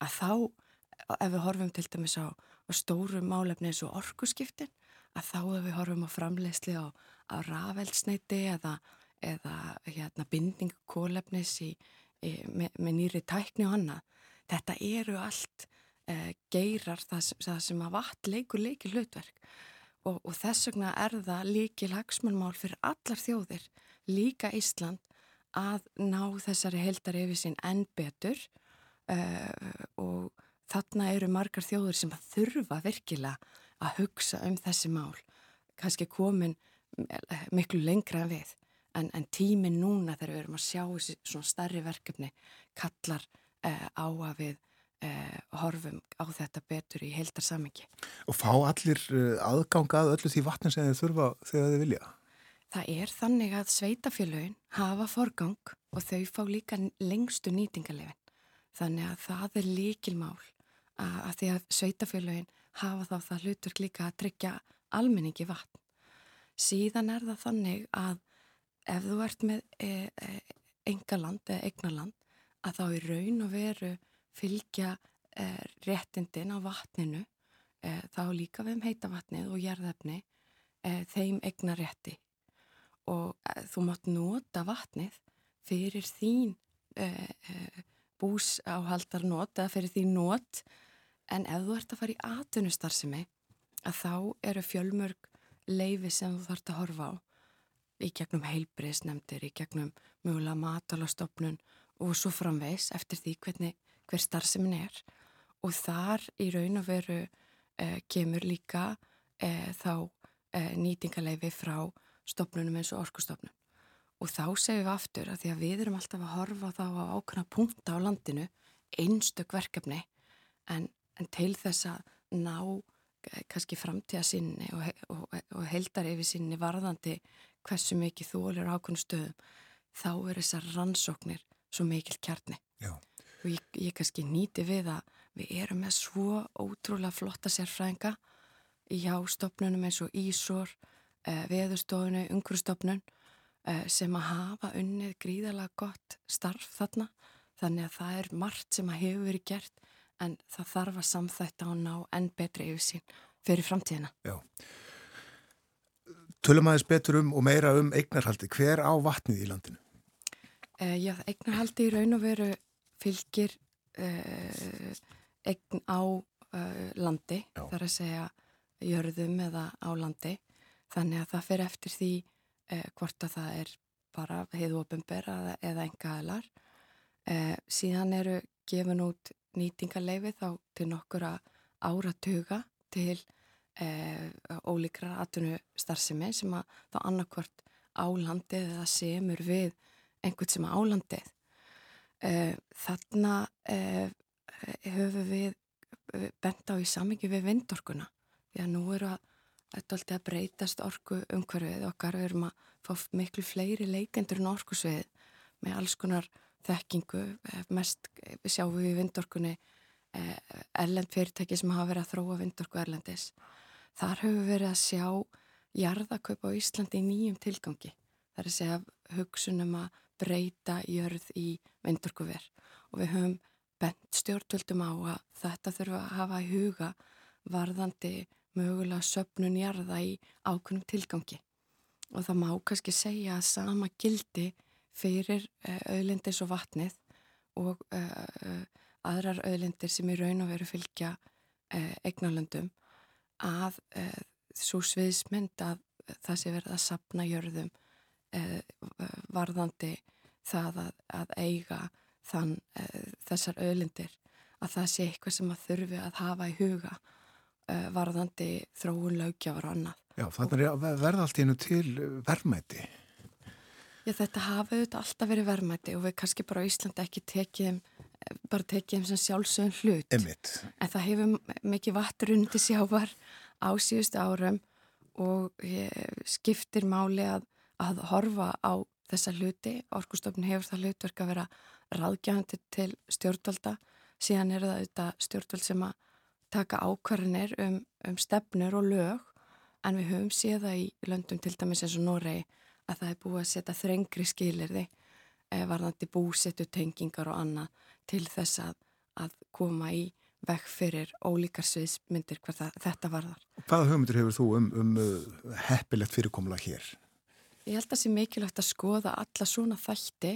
að þá, ef við horfum til dæmis á, á stóru málefni eins og orkuskiptin, að þá ef við horfum á framlegsli á, á rafeldsneiti eða, eða hérna, binding kólefnis í, í, með, með nýri tækni og annað, þetta eru allt eh, geirar það það sem að vatn leikur leikil hlutverk og, og þess vegna er það líkil hagsmannmál fyrir allar þjóðir líka Ísland að ná þessari heldari yfir sín enn betur uh, og þarna eru margar þjóður sem að þurfa virkilega að hugsa um þessi mál kannski komin eh, miklu lengra en við en, en tímin núna þegar við erum að sjá þessi svona starri verkefni kallar uh, á að við uh, horfum á þetta betur í heldar samengi. Og fá allir aðgangað öllu því vatnin sem þið þurfa þegar þið vilja? Það er þannig að sveitafélögin hafa forgang og þau fá líka lengstu nýtingalefin. Þannig að það er líkilmál að, því að sveitafélögin hafa þá það hlutverk líka að tryggja almenningi vatn. Síðan er það þannig að ef þú ert með e, e, engaland eða eignaland að þá í raun og veru fylgja e, réttindin á vatninu e, þá líka við um heita vatnið og jærðefni e, þeim egna rétti og eh, þú mátt nota vatnið fyrir þín uh, uh, búsáhaldar eða fyrir þín not. En ef þú ert að fara í atvinnustarfsemi að þá eru fjölmörg leifi sem þú þart að horfa á í gegnum heilbriðsnemndir, í gegnum mögulega matalastofnun og svo framvegs eftir því hvernig, hver starfsemin er. Og þar í raun og veru uh, kemur líka þá nýtingaleifi frá stopnunum eins og orkustofnun. Og þá segjum við aftur að því að við erum alltaf að horfa þá á ákveðna punkta á landinu, einstök verkefni, en, en til þess að ná eh, kannski framtíða sinni og, og, og heldar yfir sinni varðandi hversu mikið þú er ákveðnum stöðum, þá er þessar rannsóknir svo mikil kjarni. Já. Og ég, ég kannski nýti við að við erum með svo ótrúlega flotta sérfræðinga í jástofnunum eins og Ísor, veðustofunu, ungrustofnun uh, eh, sem að hafa unnið gríðalega gott starf þarna þannig að það er margt sem að hefur verið gert en það þarf að samþætta og ná enn betri yfir sín fyrir framtíðina. Já. Tölum aðeins betur um og meira um eignarhaldi. Hver á vatnið í landinu? Uh, já, eignarhaldi í raun og veru fylgir uh, eign á uh, landi, já. þar að segja jörðum eða á landi Þannig að það fer eftir því eh, hvort að það er bara heiðu ofinbera eða engaðalar. Eh, síðan eru gefin út nýtingarleifi þá til nokkura áratuga til eh, ólíkra atvinnu starfsemi sem að þá annarkvort álandið eða semur við einhvern sem álandið. Eh, þarna eh, höfum við bent á í samingi við vindorkuna því að nú eru að þetta er alltaf að breytast orku umhverfið okkar. Við erum að fá miklu fleiri leikendur en orkusvið með alls konar þekkingu. Eh, mest sjáum við í vindorkunni eh, erlend fyrirtæki sem hafa verið að þróa vindorku erlendis. Þar höfum við verið að sjá jarðakaup á Íslandi í nýjum tilgangi. Það er að segja hugsunum að breyta jörð í vindurkuver og við höfum bent stjórnvöldum á að þetta þurfa að hafa í huga varðandi mögulega söpnun jarða í ákunum tilgangi. Og það má kannski segja að sama gildi fyrir auðlindis og vatnið og uh, aðrar auðlindir sem í raun og veru fylgja uh, eignarlöndum að svo sviðismynd að það sé verið að sapna jörðum eh, varðandi það að, að eiga þann, eh, þessar öðlindir að það sé eitthvað sem að þurfi að hafa í huga eh, varðandi þróun lögjafar og annað. Já, þannig að verða allt í hennu til verðmæti. Já, þetta hafa auðvitað alltaf verið verðmæti og við kannski bara á Íslandi ekki tekið bara tekið þeim sem sjálfsögum hlut. Einmitt. En það hefur mikið vattur undir sjávar á síðustu árum og skiptir máli að, að horfa á þessa hluti. Orkustofn hefur það hlutverk að vera ráðgjandi til stjórnvalda. Síðan eru það auðvitað stjórnvald sem að taka ákvarðinir um, um stefnur og lög en við höfum séða í löndum til dæmis eins og Noregi að það er búið að setja þrengri skilirði eh, varðandi búsettu tengingar og annað til þess að, að koma í vekk fyrir ólíkar sviðsmyndir hvað það, þetta varðar. Hvaða hugmyndir hefur þú um, um uh, heppilegt fyrirkomla hér? Ég held að það sé mikilvægt að skoða alla svona þætti.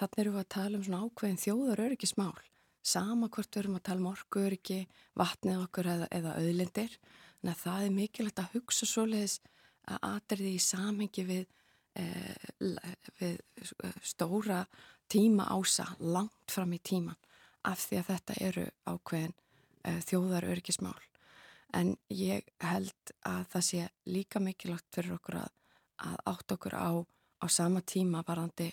Þannig erum við að tala um svona ákveðin þjóðar öryggismál. Sama hvort við erum að tala um orkuöryggi, vatnið okkur eða, eða auðlindir. Þannig að það er mikilvægt að hugsa svoleiðis að aðriði í samhengi við, eh, við stóra tíma ása langt fram í tíman af því að þetta eru ákveðin uh, þjóðar örgismál. En ég held að það sé líka mikilvægt fyrir okkur að, að átt okkur á, á sama tíma varandi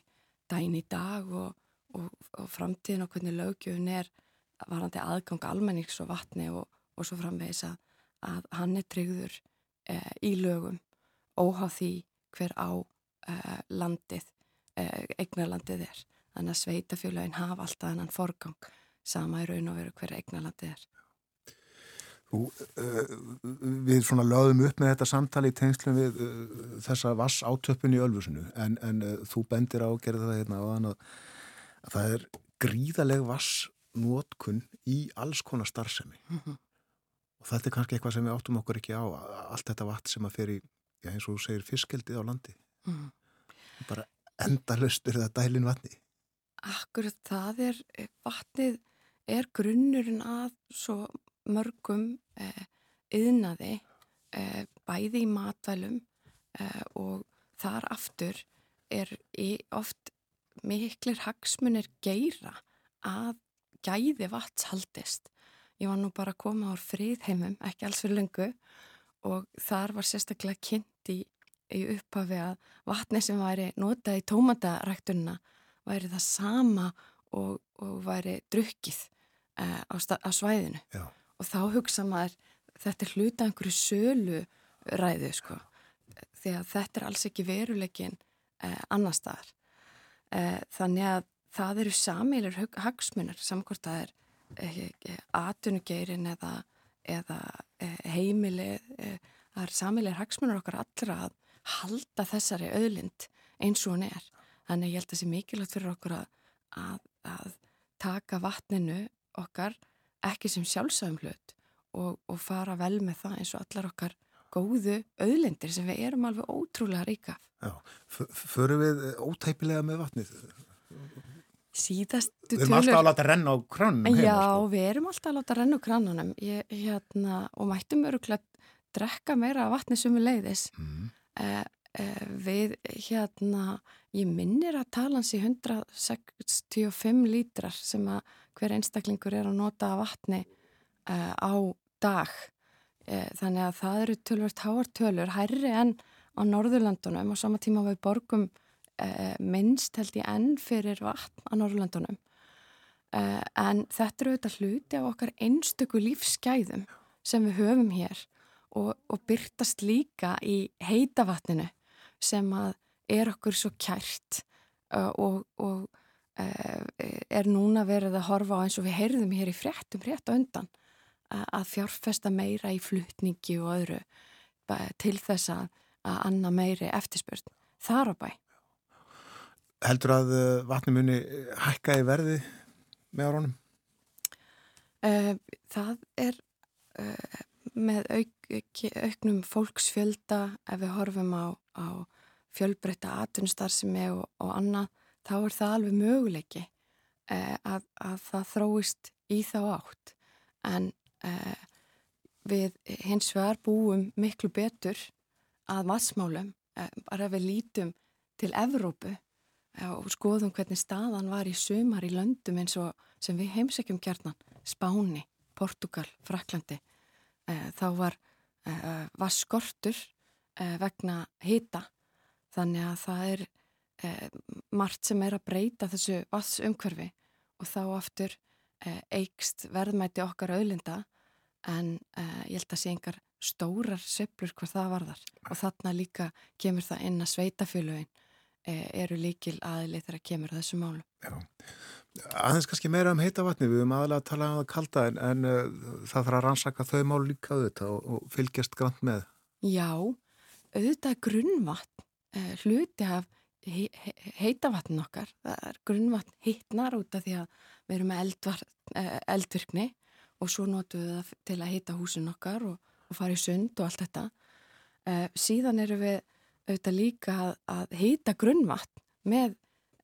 dæin í dag og, og, og framtíðin og hvernig lögjöfun er varandi aðgang almenningss og vatni og, og svo framvegis að, að hann er tryggður eh, í lögum óháð því hver á eh, landið, eh, eignarlandið er. Þannig að sveitafélagin hafa alltaf hennan forgang sama í raun og veru hverja eignalandi er. Þú, við svona lögum upp með þetta samtali í tengslum við þessa vass átöppun í Ölfusinu en, en þú bendir á að gera það hérna á þann að, að það er gríðaleg vassnótkun í alls konar starfsemi mm -hmm. og þetta er kannski eitthvað sem við áttum okkur ekki á allt þetta vatn sem að fer í, já eins og þú segir, fiskildið á landi mm -hmm. bara endalust er það dælin vatni Akkurat það er vatnið er grunnurinn að svo mörgum eh, yðnaði eh, bæði í matvælum eh, og þar aftur er oft miklir hagsmunir geira að gæði vatshaldist. Ég var nú bara að koma á fríðheimum, ekki alls fyrir lengu og þar var sérstaklega kynnt í, í upphafi að vatni sem væri notað í tómataræktunna væri það sama og, og væri drukkið uh, á, á svæðinu Já. og þá hugsa maður þetta er hluta einhverju sölu ræðu sko því að þetta er alls ekki veruleikin uh, annar staðar þannig að það eru samílar hagsmunar samkvæmt að það er atunugeirin eða, eða heimili það er samílar hagsmunar okkar allra að halda þessari öðlind eins og hún er. Þannig ég held að það sé mikilvægt fyrir okkur að, að, að taka vatninu okkar ekki sem sjálfsögum hlut og, og fara vel með það eins og allar okkar góðu auðlendir sem við erum alveg ótrúlega ríka. Já, förum við ótæpilega með vatnið? Síðastu tölur... Við erum alltaf að láta renna á krannunum heima. Já, sko. við erum alltaf að láta renna á krannunum ég, hérna, og mættum öruglega drekka meira vatni sem við leiðis. Mm. Eh, eh, við, hérna, ég minnir að talans í 165 lítrar sem að hver einstaklingur er að nota vatni uh, á dag. Uh, þannig að það eru tölvert háartölur, hærri enn á Norðurlandunum og sama tíma við borgum uh, minnst held ég enn fyrir vatn á Norðurlandunum. En þetta eru auðvitað hluti af okkar einstöku lífsgæðum sem við höfum hér og, og byrtast líka í heitavatninu sem er okkur svo kært og, og Eh, er núna verið að horfa á eins og við heyrðum hér í fréttum rétt undan að fjárfesta meira í flutningi og öðru til þess að, anna meiri eftirspurn þar á bæ. Heldur að uh, vatni muni hækka í verði með áraunum? Uh, það er með auk, auknum fólksfjölda ef við horfum á, á fjölbreytta atvinnustarfsemi og, og annað, þá er það alveg möguleiki að, að það þróist í þá átt en við hins vegar búum miklu betur að vassmálum bara ef við lítum til Evrópu og skoðum hvernig staðan var í sumar í löndum eins og sem við heimsækjum kjarnan, Spáni, Portugal, Fraklandi. Þá var, var skortur vegna hita þannig að það er margt sem er að breyta þessu vassumhverfi og þá aftur eikst verðmæti okkar auðlinda en ég held að sé engar stórar söplur hvað það varðar. Og þarna líka kemur það inn að sveitafélögin eru líkil aðlið þegar kemur þessu málu. Já, aðeins kannski meira um heita vatni, við höfum aðalega að tala um það kalda en, en uh, það þarf að rannsaka þau mál líka auðvitað og, og fylgjast grann með. Já, auðvitað grunnvatn, uh, hluti af he he heita vatn okkar, það er grunnvatn hittnar út af því að við erum með eldvar, uh, eldvirkni og svo notum við það til að heita húsin okkar og, og fara í sund og allt þetta. Síðan eru við auðvitað líka að, að hýta grunnvatn með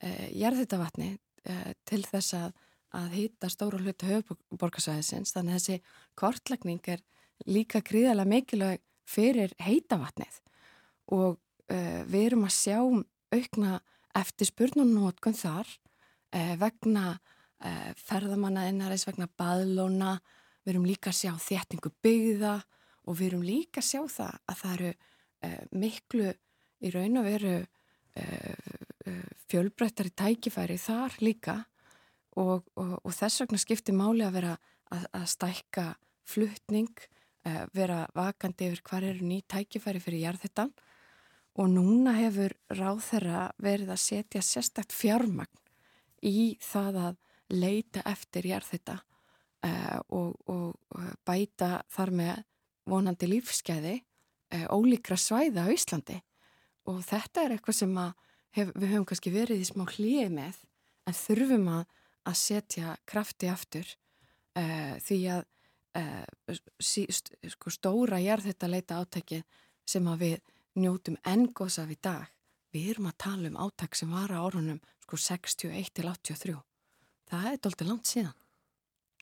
eh, jarðhýtavatni eh, til þess að, að hýta stóru hlutu höfuborgarsvæðisins þannig að þessi kortlækning er líka gríðarlega mikilvæg fyrir hýtavatnið og eh, við erum að sjá aukna eftir spurnunótkun þar eh, vegna eh, ferðamanna innaris vegna baðlóna. Við erum líka að sjá þéttingu byggða og við erum líka að sjá það að það eru eh, miklu í raun og veru uh, fjölbreyttari tækifæri þar líka. Og, og, og þess vegna skiptir máli að vera að, að stækka fluttning, uh, vera vakandi yfir hvar eru ný tækifæri fyrir jarðhettan og núna hefur ráð þeirra verið að setja sérstakt fjármagn í það að leita eftir jarðhetta uh, og, og bæta þar með vonandi lífskeiði ólíkra svæða á Íslandi. Og þetta er eitthvað sem hef, við höfum kannski verið í smá hlýið með en þurfum að, að setja krafti aftur uh, því að uh, sí, sko, stóra gerð þetta leita átæki sem að við njótum engos af í dag. Við erum að tala um átæk sem var á orðunum sko 61 til 83 það er doldið langt síðan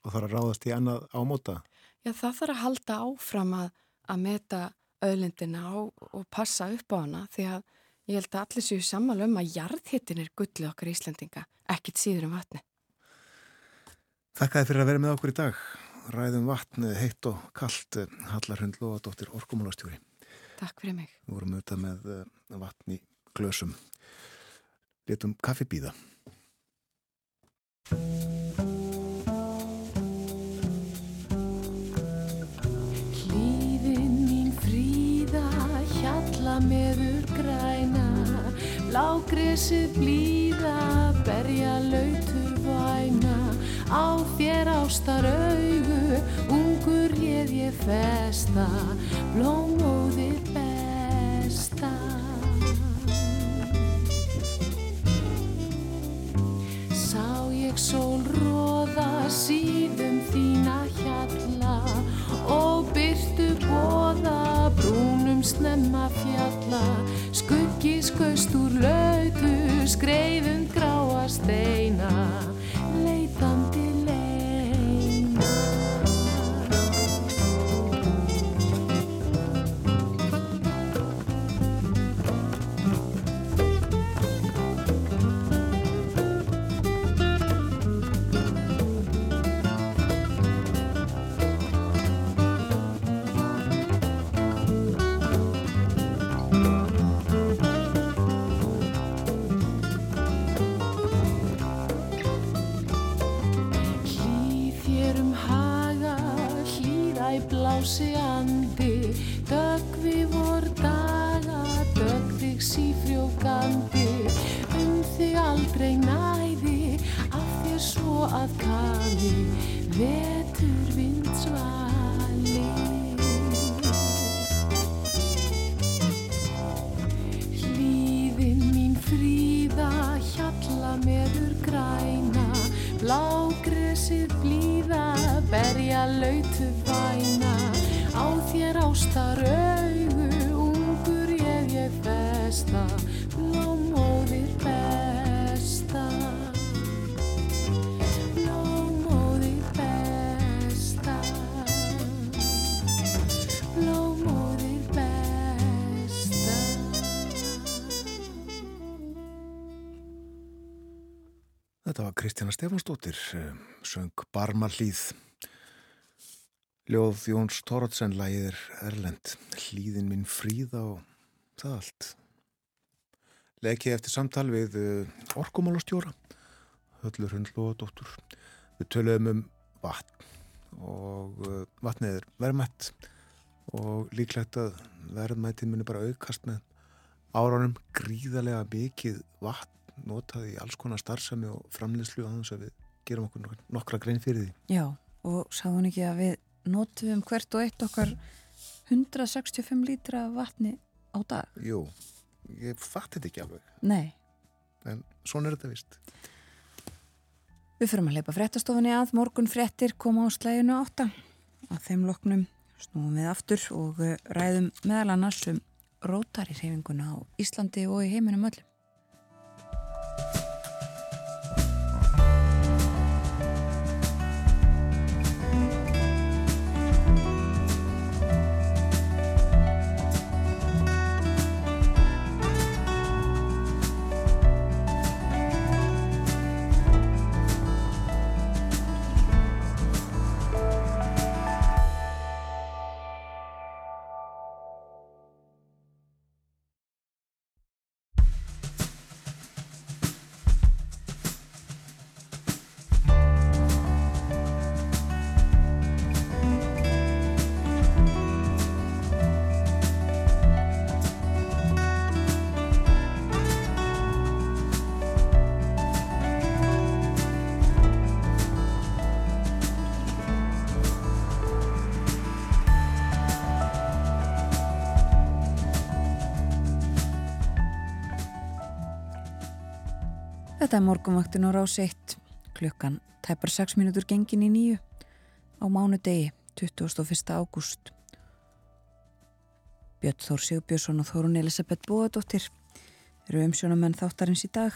Og það er að ráðast í annað ámóta? Já það þarf að halda áfram að, að meta öðlindina og, og passa upp á hana því að ég held að allir séu sammálu um að jarðhittin er gullið okkar íslendinga, ekkit síður um vatni. Þakkaði fyrir að vera með okkur í dag. Ræðum vatnið heitt og kallt Hallarhund Lóadóttir Orkumálastjóri. Takk fyrir mig. Við vorum auðvitað með eh, vatn í glösum. Letum kaffi býða. Meður græna. Blágresið blíða, berja lautur væna. Á þér ástar augu, ungur ég ég festa. Blómóðir besta ég sól róða síðum þína hjalla Og byrtu bóða brúnum snemma fjalla. Skuggi skaust úr lautu skreiðum gráa steina í Stefansdóttir, eh, söng Barmalíð. Ljóð Jóns Tóratsen lægið er Erlend, hlýðin minn fríða og það allt. Lekið eftir samtal við uh, orkumálastjóra, Höllur Hundlóðadóttur. Við töluðum um vatn og uh, vatnið er verðmætt og líklegt að verðmættið muni bara aukast með áránum gríðarlega mikið vatn notað í alls konar starfsemi og framleyslu að þess að við gerum okkur nok- nokkra grein fyrir því. Já, og sáum ekki að við notum hvert og eitt okkar 165 lítra vatni á dag. Jú, ég fatt þetta ekki alveg, Nei, en svona er þetta vist. við fyrum að leipa fréttastofunni að morgun fréttir koma á slæginu átta. Á þeim loknum snúum við aftur og eh, ræðum meðal annars um rótari hreyfinguna á Íslandi og í heiminum öllum. Þetta er morgunvaktin á rás 1 klukkan tæpar 6 mínútur gengin í nýju á mánudegi 21. ágúst. Björn Þór Sigurbjörnsson og Þórun Elisabeth Bóadóttir eru umsjónamenn þáttarins í dag.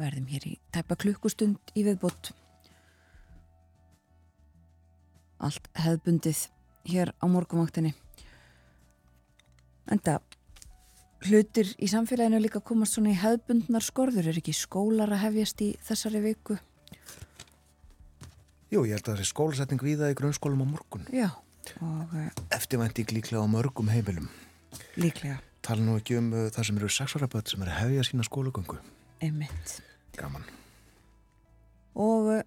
Verðum hér í tæpa klukkustund í viðbót. Allt hefðbundið hér á morgunvaktinni. Enda hlutir í samfélaginu líka komast svona í hefðbundnar skorður, er ekki skólar að hefjast í þessari viku? Jú, ég held að það er skólasetning viða í grunnskólum á morgun. Já, og uh, Eftirvænting líklega á mörgum heimilum. líklega Tala nú ekki um uh, það sem eru sexaraböld sem eru hefja sína skólagöngu. einmitt. Gaman. Og uh,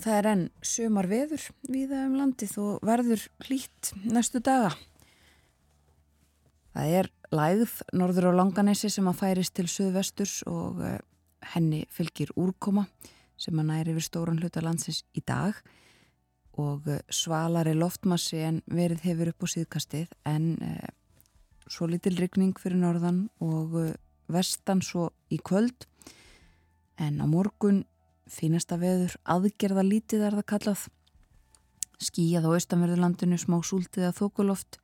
það er enn sömar veður viða um landið og verður hlýtt næstu daga. Það er lægð norður á Langanesi sem að færist til suðvesturs og uh, henni fylgir úrkoma sem að næri yfir stóran hluta landsins í dag. Og uh, svalari loftmassi en verið hefur upp á síðkastið en uh, svo litil rigning fyrir norðan og uh, vestan svo í kvöld. En á morgun fínasta veður aðgerða lítið er það kallað. Skíjað á austanverðurlandinu smá súltið að þókuloft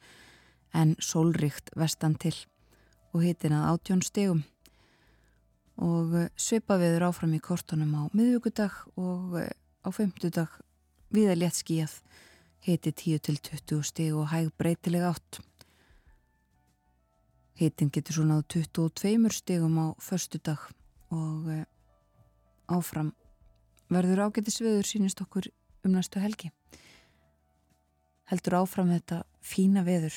en sólríkt vestan til og hitin að átjón stegum og eh, svipa viður áfram í kortunum á miðvíkudag og eh, á femtudag viða létt skíjað hiti 10 til 20 steg og hæg breytileg átt. Hitin getur svona á 22 stegum á förstudag og eh, áfram verður ágætis viður sínist okkur um næstu helgi. Heldur áfram þetta fína veður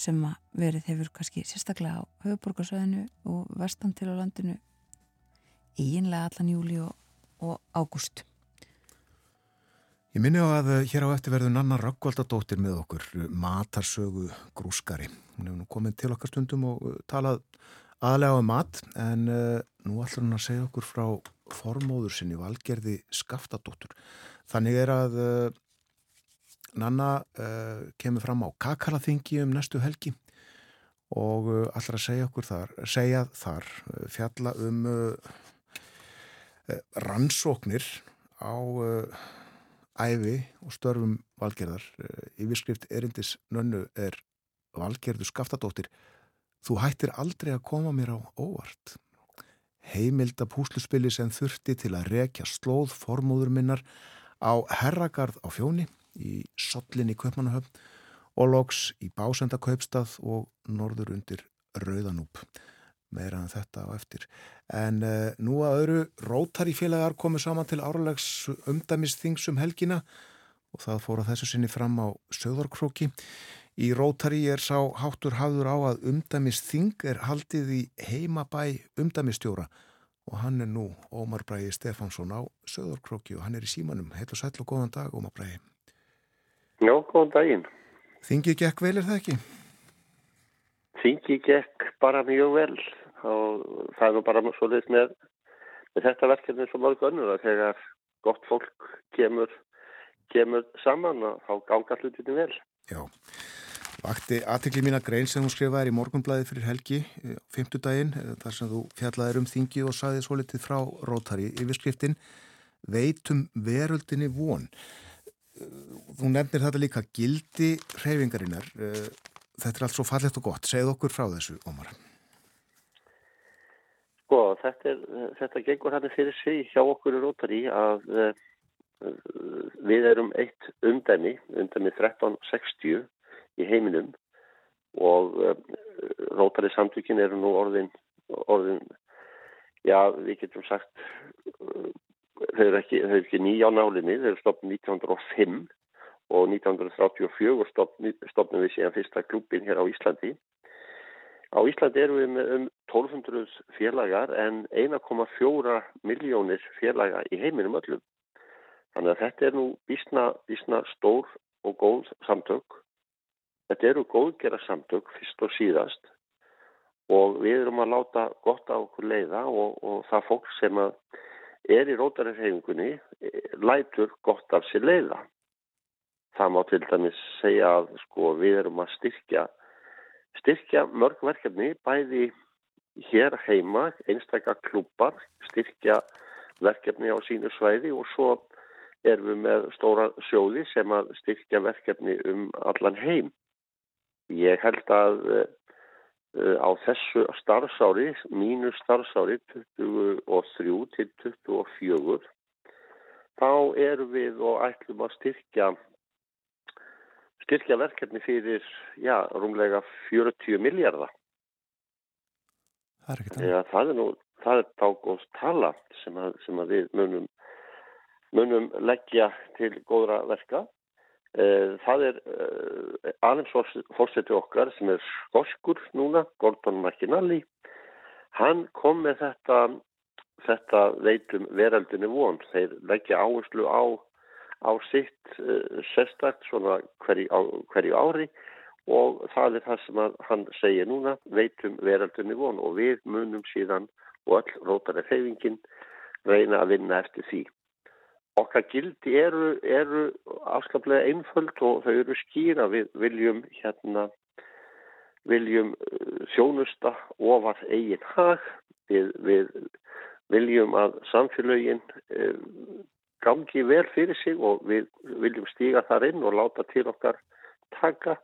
sem að verið hefur kannski sérstaklega á höfuborgarsöðinu og vestan til á landinu eiginlega allan júli og, og ágúst. Ég minni á að uh, hér á eftir verður Nanna Rakkvaldadóttir með okkur, matarsögu grúskari. Hún hefur nú komið til okkar stundum og uh, talað aðlega um mat, en uh, nú ætlur hún að segja okkur frá formóður sinni valgerði Skaftadóttur. Þannig er að uh, Nanna uh, kemur fram á Kakalaþingi um næstu helgi og uh, ætlar að segja okkur þar, segja þar, uh, fjalla um rannsóknir á æfi og störfum valgerðar. Yfirskrift erindis nönnu er valgerðu skaftadóttir. Þú hættir aldrei að koma mér á óvart. Heimilda púsluspili sem þurfti til að rekja slóð formúður minnar á herragarð á fjóni í Sollin í Kaupmannahöfn og loks í Básendakaupstað og norður undir Rauðanúp meira en þetta á eftir. En uh, nú að öðru rótari félagar komið saman til áralegs umdæmisþingsum helgina og það fór að þessu sinni fram á söðarkróki. Í rótari er sá háttur hafður á að umdæmisþing er haldið í heimabæ umdæmistjóra og hann er nú Ómar Bræði Stefánsson á söðarkróki og hann er í símanum. Heit og sæl og góðan dag Ómar Bræði. Já, góðan daginn. Þingið gekk vel er það ekki? Þingið gekk bara mjög vel og það er nú bara svo leiðis með, með þetta verkefni svo mörg önnur að þegar gott fólk kemur, kemur saman og þá ganga hlutinu vel. Já, vakti aðtekli mín að grein sem þú skrifaði í morgunblæði fyrir helgi, eh, fymtudaginn, eh, þar sem þú fjallaði um þingi og saði svo litið frá rótari yfirskriftin Veitum veröldinni von. Eh, þú nefnir þetta líka gildi hreyfingarinnar. Þetta er allt svo fallegt og gott. Segð okkur frá þessu, Ómar. Sko, þetta, er, þetta gengur hann fyrir sig hjá okkur í Rótari að uh, við erum eitt umdæmi, umdæmi 1360 í heiminum og uh, Rótari samtökin eru nú orðin, orðin já, við getum sagt, þau eru ekki, ekki nýja á nálinni, þau eru stopnið 1905 og 1934 stopnum við síðan fyrsta klubin hér á Íslandi Á Íslandi erum við með um 1200 félagar en 1,4 miljónir félaga í heiminum öllum. Þannig að þetta er nú bísna stór og góð samtök. Þetta eru góðgera samtök fyrst og síðast og við erum að láta gott á okkur leiða og, og það fólk sem er í rótararhefingunni lætur gott af sér leiða. Það má til dæmis segja að sko, við erum að styrkja styrkja mörg verkefni bæði hér heima, einstakar klúpar, styrkja verkefni á sínu svæði og svo erum við með stóra sjóði sem að styrkja verkefni um allan heim. Ég held að uh, á þessu starfsári, mínu starfsári 23 til 24, þá erum við og ætlum að styrkja styrkja verkefni fyrir, já, rúmlega 40 miljardar. Það er. Ja, það er nú, það er dágóðs tala sem að, sem að við munum, munum leggja til góðra verka. Eh, það er eh, aðeins fórsetu okkar sem er skoskur núna, Gordon McInally. Hann kom með þetta, þetta veitum veraldinu von. Þeir leggja áherslu á á sitt uh, sérstakt svona hverju, hverju ári og það er það sem hann segir núna, veitum veraldunni von og við munum síðan og öll rótari hreyfingin reyna að vinna eftir því. Okkar gildi eru, eru afskaplega einföld og þau eru skýra við viljum hérna viljum uh, þjónusta ofar eigin hag við, við viljum að samfélögin uh, gangi vel fyrir sig og við viljum stíga þar inn og láta til okkar taka.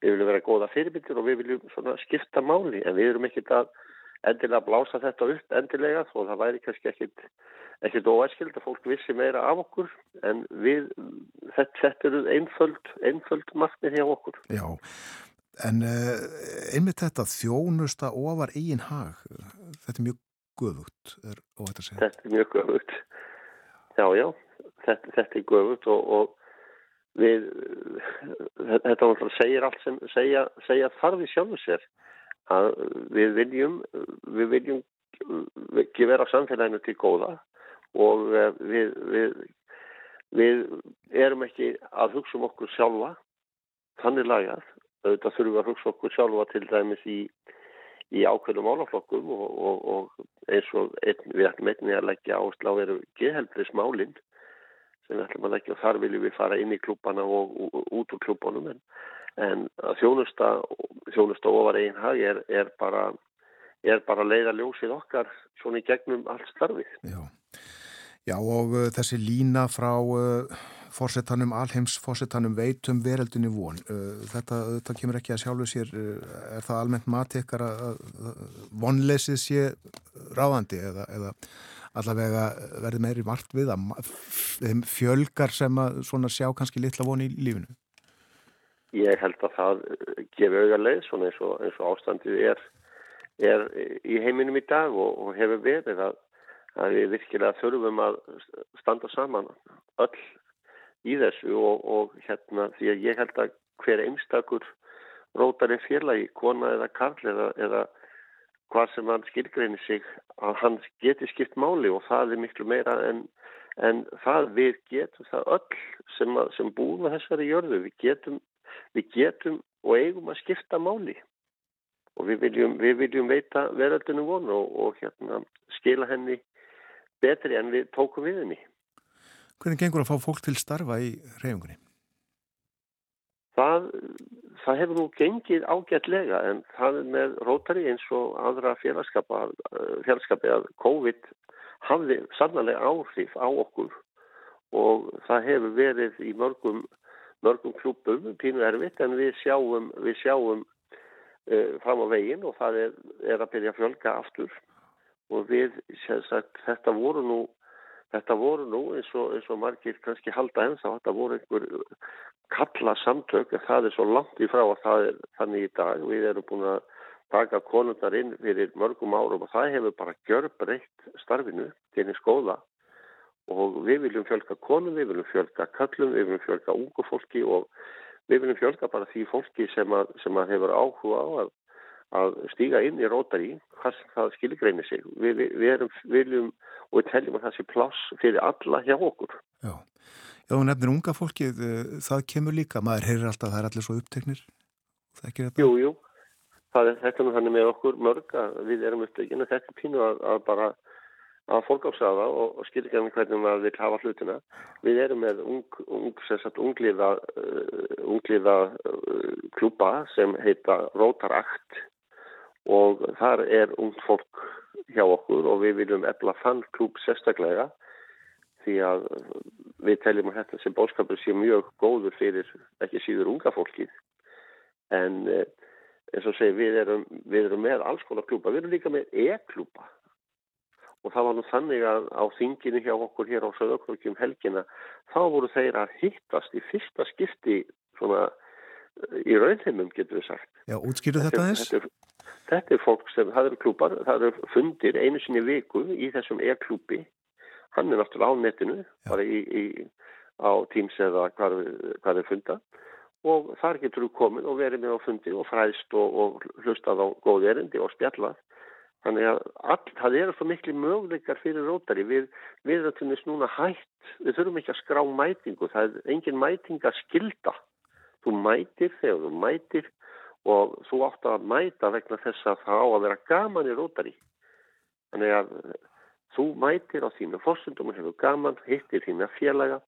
Við viljum vera góða fyrirbyndir og við viljum skipta máli en við erum ekkit að endilega blása þetta upp endilega þó það væri kannski ekkit, ekkit óæskild að fólk vissi meira af okkur en við, þetta, þetta eru einföld, einföld markmið hjá okkur. Já, en uh, einmitt þetta þjónusta ofar eigin hag, þetta er mjög guðugt, er óhætt að segja. Þetta er mjög guðugt. Já, já, þetta, þetta er göfut og, og við, þetta segir allt sem segja, segja þarf í sjálfu sér að við viljum, við viljum ekki vera samfélaginu til góða og eh, við, við, við erum ekki að hugsa um okkur sjálfa, þannig lagað, auðvitað þurfum við að hugsa okkur sjálfa til dæmis í í ákveðnum álaflokkum og, og, og eins og ein, við ætlum einnig að leggja áherslu á eru geðheldrismálinn sem við ætlum að leggja og þar viljum við fara inn í klúpana og, og út úr klúpanum en, en að þjónusta þjónusta ofar einn hag er, er bara bara leiða ljósið okkar svona í gegnum allt starfið. Já, Já og uh, þessi lína frá uh, fórsetanum, alheims fórsetanum veitum vereldunni von. Uh, þetta, þetta kemur ekki að sjálfu sér, uh, er það almennt mati ykkar að vonleysið sé ráðandi eða, eða allavega verði meiri vart við að fjölgar sem að svona sjá kannski litla von í lífinu? Ég held að það gefur auðvitað leið svona eins og, eins og ástandið er, er í heiminum í dag og, og hefur verið að að við virkilega þurfum að standa saman öll í þessu og, og hérna því að ég held að hver einstakur rótar en félagi, kona eða karl eða, eða hvað sem hann skilgreinir sig að hann geti skipt máli og það er miklu meira en, en það. Við getum það öll sem, að, sem búum að þessari jörðu, við getum, við getum og eigum að skipta máli og við viljum, við viljum veita veröldinu vonu og, og hérna skila henni betri en við tókum við henni. Hvernig gengur að fá fólk til starfa í reyfungunni? Það, það hefur nú gengið ágætlega en það er með rótari eins og aðra félagskapi að COVID hafði sannlega áhrif á okkur og það hefur verið í mörgum, mörgum klúpum pínu erfitt en við sjáum, við sjáum uh, fram á veginn og það er, er að byrja að fjölga aftur. Og við, sagt, þetta voru nú þetta voru nú eins og, eins og margir kannski halda ennþá, þetta voru einhver kalla samtök en það er svo langt í frá að það er þannig í dag. Við erum búin að taka konundar inn fyrir mörgum árum og það hefur bara gjör breytt starfinu til eins góða og við viljum fjölka konum, við viljum fjölka kallum, við viljum fjölka ungu fólki og við viljum fjölka bara því fólki sem að, sem að hefur áhuga á að að stíga inn í rótari hvað það skilgreinir sig. Við, við, erum, viljum og við teljum að það sé pláss fyrir alla hjá okkur. Já, Já þú nefnir unga fólkið það kemur líka, maður heyrir alltaf að það er allir svo uppteknir. Jú, jú, það er þetta með okkur mörg að við erum upptekinu þetta er pínu að, að bara að fólkásaða og, skilgjörnum hvernig maður vil hafa hlutina. Við erum með ung, ung, ungliða, uh, ungliða uh, klúpa sem heita Rótarakt og þar er ung fólk hjá okkur og við viljum efla þann klúb sérstaklega því að við teljum að þetta sem bóðskapur sé mjög góður fyrir ekki síður unga fólkið. En eh, eins og segi við erum, við erum með alls konar klúpa, við erum líka með e-klúpa og það var nú þannig að á þinginu hjá okkur hér á Söðokrökjum helgina þá voru þeir að hittast í fyrsta skipti svona í raunheimum getur við sagt. Já, útskýru þetta þess? Þetta, Þetta er fólk sem, það eru klúpar, það eru fundir einu sinni viku í þessum e-klúpi. Hann er náttúrulega á netinu, Já. bara í, í, á Teams eða hvað, hvað er funda. Og þar getur þú komin og verið með á fundi og fræðst og, og hlustað á góð erindi og spjallað. Þannig að all, það eru svo miklu möguleikar fyrir rótari. Við, við erum til þess núna hægt, við þurfum ekki að skrá mætingu. Það er engin mæting að skilda. Þú mætir þegar þú mætir og þú átt að mæta vegna þess að það á að vera gaman í rótari. Þannig að þú mætir á þínu fórsundum og hefur gaman, hittir þína félaga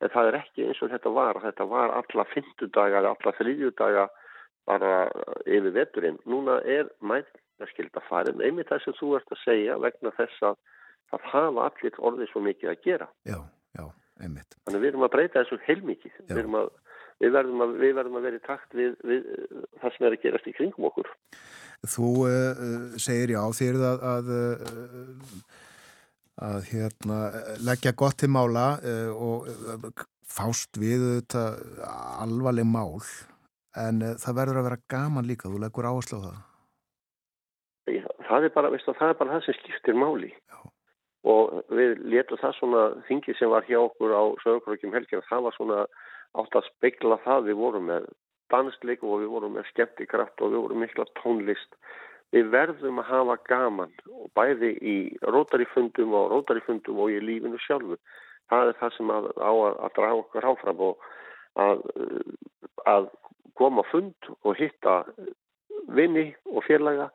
en það er ekki eins og þetta var. Þetta var alla fymtudaga eða alla þrýðjudaga bara yfir veturinn. Núna er mætingarskild fara en einmitt það sem þú ert að segja vegna þess að það hafa allir orðið svo mikið að gera. Já, já, einmitt. Þannig við erum að breyta þessu heilmikið. Við að við verðum að, við verðum að vera í takt við, við það sem er að gerast í kringum okkur. Þú uh, segir já þér að, að, að hérna, leggja gott til mála uh, og fást við þetta alvarleg mál en uh, það verður að vera gaman líka, þú leggur áherslu á það. Það er bara, veistu, það er bara það sem skiptir máli. Já. Og við letum það svona þingið sem var hjá okkur á sögurkvökjum helgir, það var svona átt að speikla það. Við vorum með dansleik og við vorum með skemmtikraft og við vorum mikla tónlist. Við verðum að hafa gaman og bæði í rótarifundum og rótarifundum og í lífinu sjálfu. Það er það sem að, á að, að draga okkar áfram og að, að koma fund og hitta vinni og fjarlaga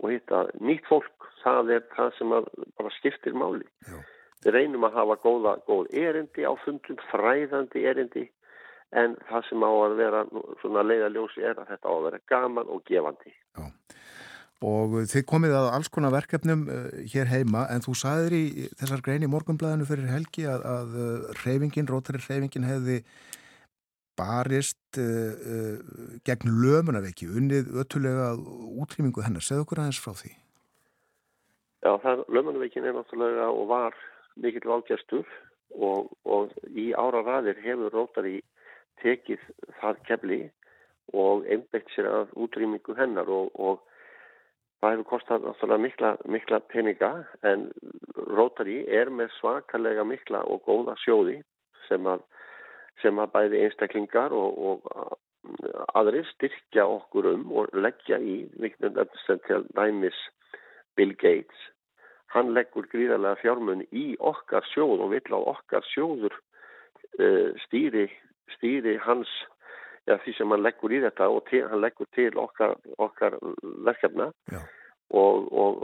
og hitta nýtt fólk. Það er það sem bara skiptir máli. Já. Við reynum að hafa góða, góð erindi á fundum, fræðandi erindi en það sem á að vera svona leiðaljósi er að þetta á að vera gaman og gefandi. Já. og þið komið að alls konar verkefnum uh, hér heima en þú saðir í þessar grein í morgunblæðinu fyrir helgi að, að uh, reyfingin, rótari reyfingin hefði barist uh, uh, gegn lömunaveki unnið öttulega útrýmingu hennar. Segð okkur aðeins frá því. Já, það lömunaveikin er náttúrulega og var mikill válgjastur og, og í ára ræðir hefur rótari tekið það kefli og einbætt sér að útrýmingu hennar og, og Það hefur kostað náttúrulega mikla, mikla peninga en Rotary er með svakalega mikla og góða sjóði sem að, sem að bæði einstaklingar og, og aðri styrkja okkur um og leggja í, viknum sem til dæmis Bill Gates. Hann leggur gríðarlega fjármun í okkar sjóð og vill á okkar sjóður uh, stýri, stýri hans ja, því sem hann leggur í þetta og til, hann leggur til okkar, okkar verkefna. Og, og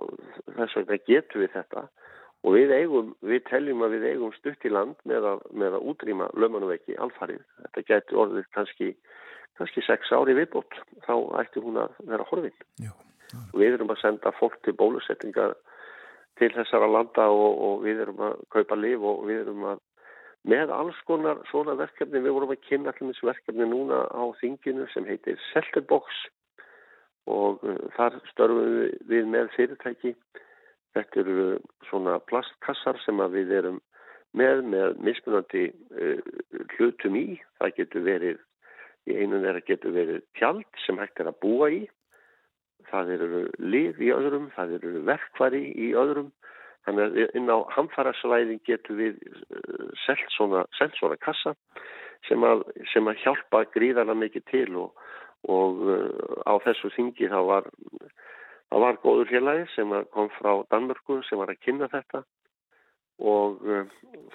þess vegna getur við þetta og við eigum, við teljum að við eigum stutt í land með að, með að útrýma lögmanuveiki alfarið. Þetta getur orðið kannski, kannski sex ári viðbót, þá ætti hún að vera horfinn. Og við erum að senda fólk til bólusettingar til þessara landa og, og við erum að kaupa liv og við erum að með alls konar svona verkefni, við vorum að kynna allir þessu verkefni núna á þinginu sem heitir Selterbox og uh, þar störfum við, með fyrirtæki. Þetta eru svona plastkassar sem við erum með með mismunandi uh, hlutum í. Það getur verið, í einu þeirra getur verið tjald sem hægt er að búa í. Það eru lið í öðrum, það eru verkvari í öðrum Þannig að inn á hamfarasvæðin getur við uh, selt svona, svona kassa sem að, sem að hjálpa gríðarlega mikið til og, og uh, á þessu þingi þá var, var góður félagi sem kom frá Danmörku sem var að kynna þetta og uh,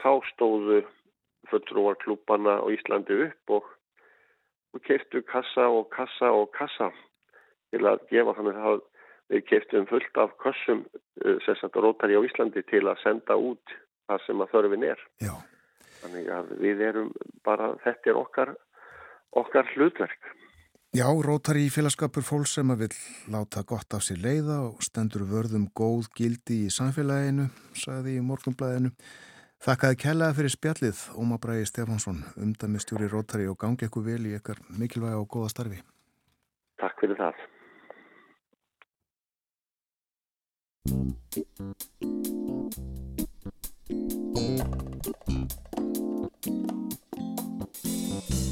þá stóðu fulltrúarklúpana á Íslandi upp og, og keiftu kassa og kassa og kassa til að gefa þannig að Við keftum fullt af kossum eh, sérstaklega rótari á Íslandi til að senda út það sem að þörfin er. Já. Þannig að við erum bara, þetta er okkar, okkar hlutverk. Já, rótari í félagskapur fólk sem að vil láta gott af sér leiða og stendur vörðum góð gildi í samfélaginu, sagði í morgunblæðinu. Þakkaði kellaði fyrir spjallið, Óma Bræði Stefánsson, umdæmistjóri rótari og gangi ekkur vel í ekkar mikilvæga og góða starfi. Takk fyrir það. Thank you.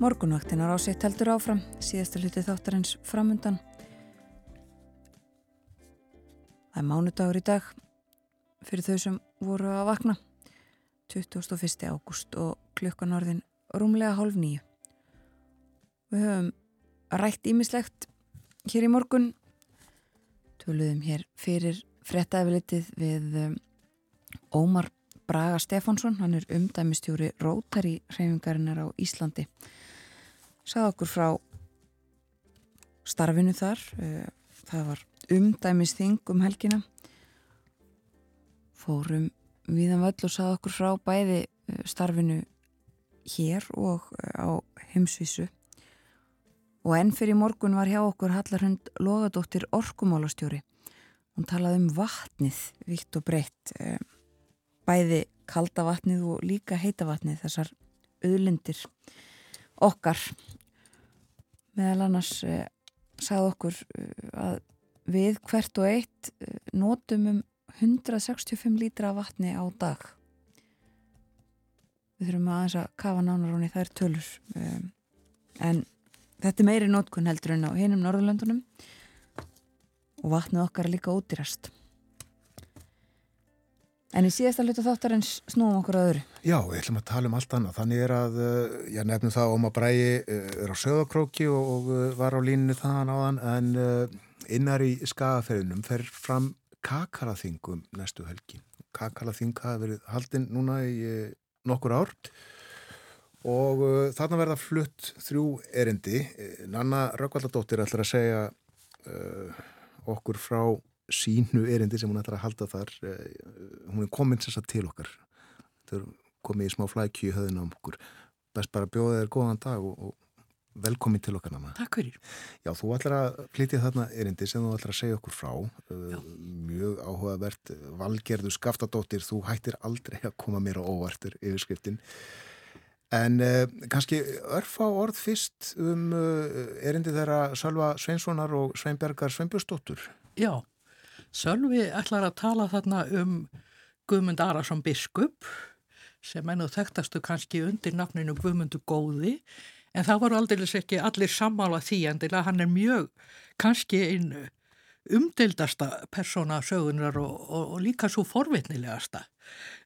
Morgunvaktinar á sitt heldur áfram, síðasta hluti þáttarins framundan. Það er mánudagur í dag fyrir þau sem voru að vakna. 21. ágúst og klukkan orðin rúmlega hálf nýju. Við höfum rætt ímislegt hér í morgun. Töluðum hér fyrir frettæfilitið við um, Ómar Braga Stefánsson. Hann er umdæmistjóri Rótari hreyfingarinnar á Íslandi sagði okkur frá starfinu þar eh, það var umdæmisþing um helgina. Fórum viðan völl og sagði okkur frá bæði eh, starfinu hér og eh, á heimsvísu. Og enn fyrir morgun var hjá okkur Hallarhund Lóðadóttir Orkumálastjóri. Hún talaði um vatnið vitt og breytt bæði kalda vatnið og líka heita vatnið þessar auðlindir okkar meðal annars eh, sagði okkur eh, að við hvert og eitt eh, notum um 165 lítra vatni á dag. Við þurfum að aðeins að kafa nánar honni þær tölur um, en þetta er meiri nótkunn heldur en á hinum Norðurlöndunum og vatnið okkar er líka ódýrast En í síðasta hlutu þáttarins snúum okkur að öðru. Já, við ætlum að tala um allt annað. Þannig er að, ég eh, nefnum það, Óma Bræi eh, er á söðakróki og, eh, var á líninu þaðan áðan, en innar í skagaferðinum fer fram kakalaþingum næstu helgi. Kakalaþing hafa verið haldinn núna í nokkur ár og þarna verða flutt þrjú erindi. Nanna Rökkvaldadóttir ætlar að segja okkur frá sínu erindi sem hún ætlar að halda þar eh, hún er komin sér til okkar. Þau er komið í smá flækju í höðun á okkur. Best bara bjóða þér góðan dag og, og velkomin til okkar Nanna Takk fyrir. Já, þú ætlar að flytja þarna erindi sem þú ætlar að segja okkur frá. Já. mjög áhugavert. Valgerðu skaftadóttir, þú hættir aldrei að koma mér á óvartur yfirskriftin. En eh, kannski örfa orð fyrst um eh, erindi þeirra Salva Sveinssonar og Sveinbergar Sveinbjörnsdóttur. Já Sölvi ætlar að tala þarna um Guðmund Arason Biskup sem enn og þekktastu kannski undir nafninu Guðmundu Góði en það voru aldrei ekki allir sammála því endilega hann er mjög kannski einn umdeildasta persóna sögunar og, og, og líka svo forvitnilegasta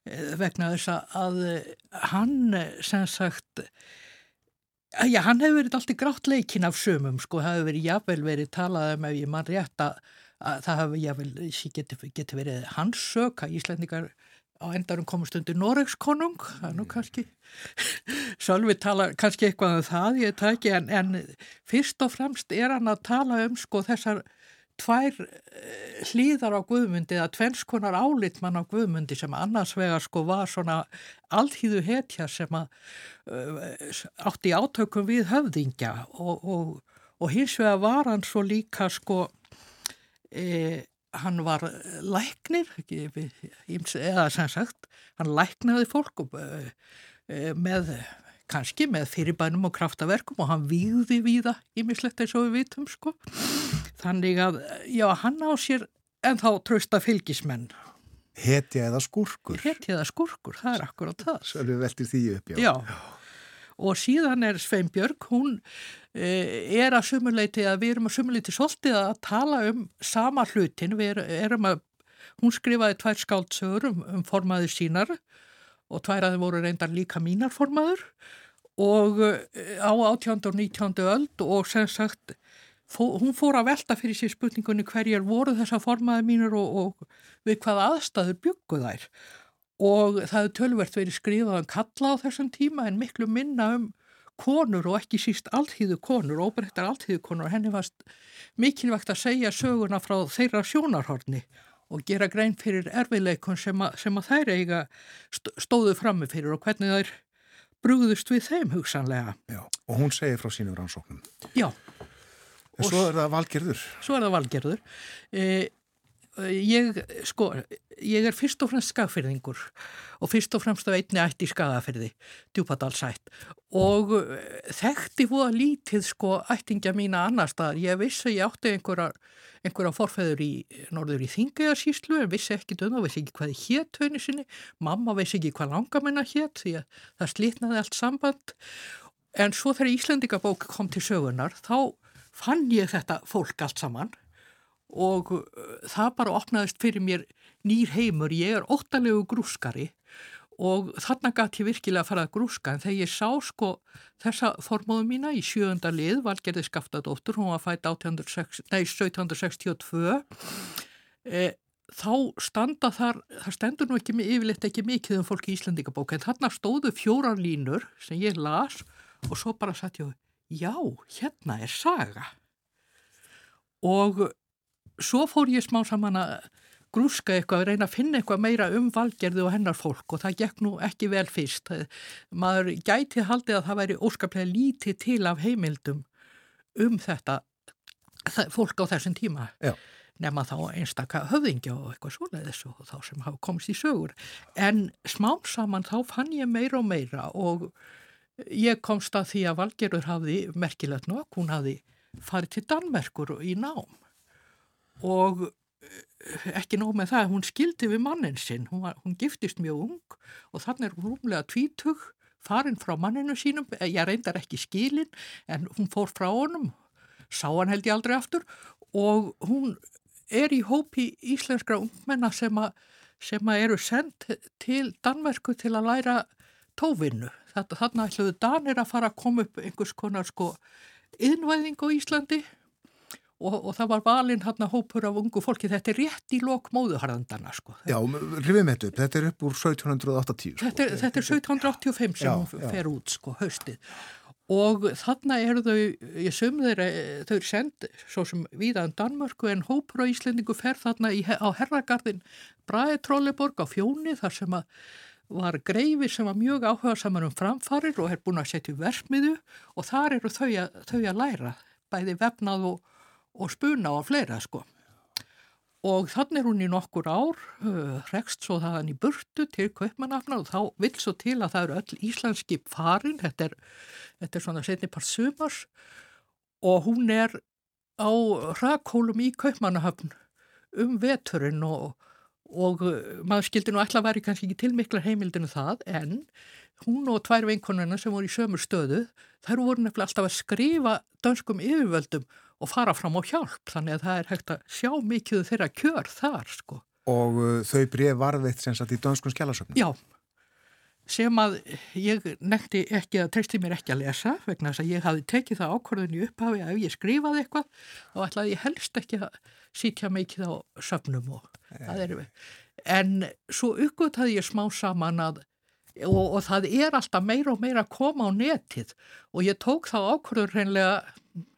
eh, vegna þess að hann sem sagt já hann hefur verið alltaf grátt leikin af sömum sko, það hefur verið jafnvel verið talað um ef ég mann rétt að að það hafi jável, geti, geti verið hans sök að Íslandingar á endarum komast undir Noregskonung það er nú kannski Sölvi tala kannski eitthvað um það ég tæki en, en fyrst og fremst er hann að tala um sko þessar tvær eh, hlýðar á Guðmundi eða tvennskonar álitmann á Guðmundi sem annars vegar sko var svona allhýðu hetja sem að uh, átti átökum við höfðingja og, og, og hins vegar var hann svo líka sko e, hann var læknir eða sem sagt hann læknaði fólk og, e, með kannski með fyrirbænum og kraftaverkum og hann výði víða ímislegt eins og við vitum sko. Þannig að já hann á sér en þá trösta fylgismenn. Hetja eða skurkur Hetja eða skurkur, það er akkurat það. Svo við veltir því upp, já. Já og síðan er Sveinbjörg, hún e, er að sumuleiti að við erum að sumuleiti svolítið að tala um sama hlutin, við erum að, hún skrifaði tvær skáldsögur um, um formaður sínar og tværaði voru reyndar líka mínarformaður og eh, á 18. og 19. öld og sem sagt fó, hún fór að velta fyrir sér spurningunni hverjar voru þessa formaði mínur og, og við hvaða aðstæður byggu þær og það hefur tölvert verið skrifað um kalla á þessum tíma en miklu minna um konur og ekki síst alltíðu konur, óbreyttar alltíðu konur henni varst mikilvægt að segja söguna frá þeirra sjónarhorni og gera grein fyrir erfiðleikun sem, sem að þær eiga stóðu frammi fyrir og hvernig þær brúðust við þeim hugsanlega. Já, og hún segir frá sínum rannsóknum. Já. En svo er það valgerður. Svo er það valgerður. E, ég, sko, ég er fyrst og fremst skagfyrðingur og fyrst og fremst af einni ætti skagafyrði, djúpadalsætt og eh, þekkti voða lítið sko ættingja mína annar staðar. Ég vissi að ég átti einhverja, einhverja forfæður í norður í Þingajarsíslu en vissi ekki döðna, vissi ekki hvað hétt höfni sinni, mamma vissi ekki hvað langamennar hétt því að það slítnaði allt samband. En svo þegar Íslandingabók kom til sögunar þá fann ég þetta fólk allt saman og uh, það bara opnaðist fyrir mér nýr heimur, ég er óttalegu grúskari og þarna gæti ég virkilega að fara að grúska. En þegar ég sá sko þessa formóðu mína í sjöunda lið, Valgerði Skaftadóttur, hún var fætt 1762 e, þá standa þar, það stendur nú ekki yfirleitt ekki mikið um fólki í Íslandingabók en þarna stóðu fjórar línur sem ég las og svo bara satt ég já, hérna er saga. Og svo fór ég smá saman að grúska eitthvað, að reyna að finna eitthvað meira um valgerði og hennar fólk og það gekk nú ekki vel fyrst. Maður gæti haldið að það væri óskaplega lítið til af heimildum um þetta fólk á þessum tíma. Já. Nefna þá einstakka höfðingja og eitthvað svoleiðis og þá sem hafa komist í sögur. En smám saman þá fann ég meira og meira og ég komst að því að valgerður hafði merkilegt nokk, hún hafði farið til Danmerkur í nám og eh, ekki nóg með það, hún skildi við mannin sinn, hún, var, hún giftist mjög ung og þannig er hún rúmlega tvítug farin frá manninu sínum, eh, ég reyndar ekki skilin en hún fór frá honum, sá hann held ég aldrei aftur. Og hún er í hópi íslenskra ungmenna sem, a, sem a eru sendt til Danverku til að læra tóvinnu. Þannig ætluðu Danir að fara að koma upp einhvers konar sko innvæðing á Íslandi og, og það var valinn hérna hópur af ungu fólki, þetta er rétt í lok móðuharðandana sko. Já, rifum þetta upp, þetta er upp úr 1780 sko. Þetta er, þetta er 1785 sem já, hún já. fer út sko, haustið og þarna eru þau, ég söm þeirra, þau eru sendt svo sem viðaðan Danmörku en hópur á Íslendingu fer þarna í, á herragarðin Brahe Trolleborg á fjóni þar sem að var greifir sem var mjög áhuga saman um framfarir og er búin að setja versmiðu og þar eru þau að, þau að læra bæði vefnað og, og spuna og fleira sko. Og þannig er hún í nokkur ár, uh, rekst svo þaðan í burtu til Kaupmannafna og þá vil svo til að það eru öll íslenski farin, þetta er, þetta er svona setnipart sumars og hún er á rakkólum í Kaupmannahöfn um veturinn og, og maður skildi nú alltaf væri kannski ekki til mikla heimildinu það en hún og tvær vinkonuna sem voru í sömur stöðu þær voru nefnilega alltaf að skrifa dönskum yfirvöldum og fara fram á hjálp þannig að það er hægt að sjá mikið þeirra kjör þar sko. Og uh, þau bref varðveitt sem satt í dönskun skjálasöfnum? Já, sem að ég nekti ekki að treysti mér ekki að lesa vegna þess að ég hafi tekið það ákvörðun í upphafi að ef ég skrifaði eitthvað þá ætlaði ég helst ekki að sítja mikið á söfnum og ja. það er við. En svo uppgöttaði ég smá saman að og, og það er alltaf meira og meira að koma á netið og ég tók þá ákvörður hreinlega Eh,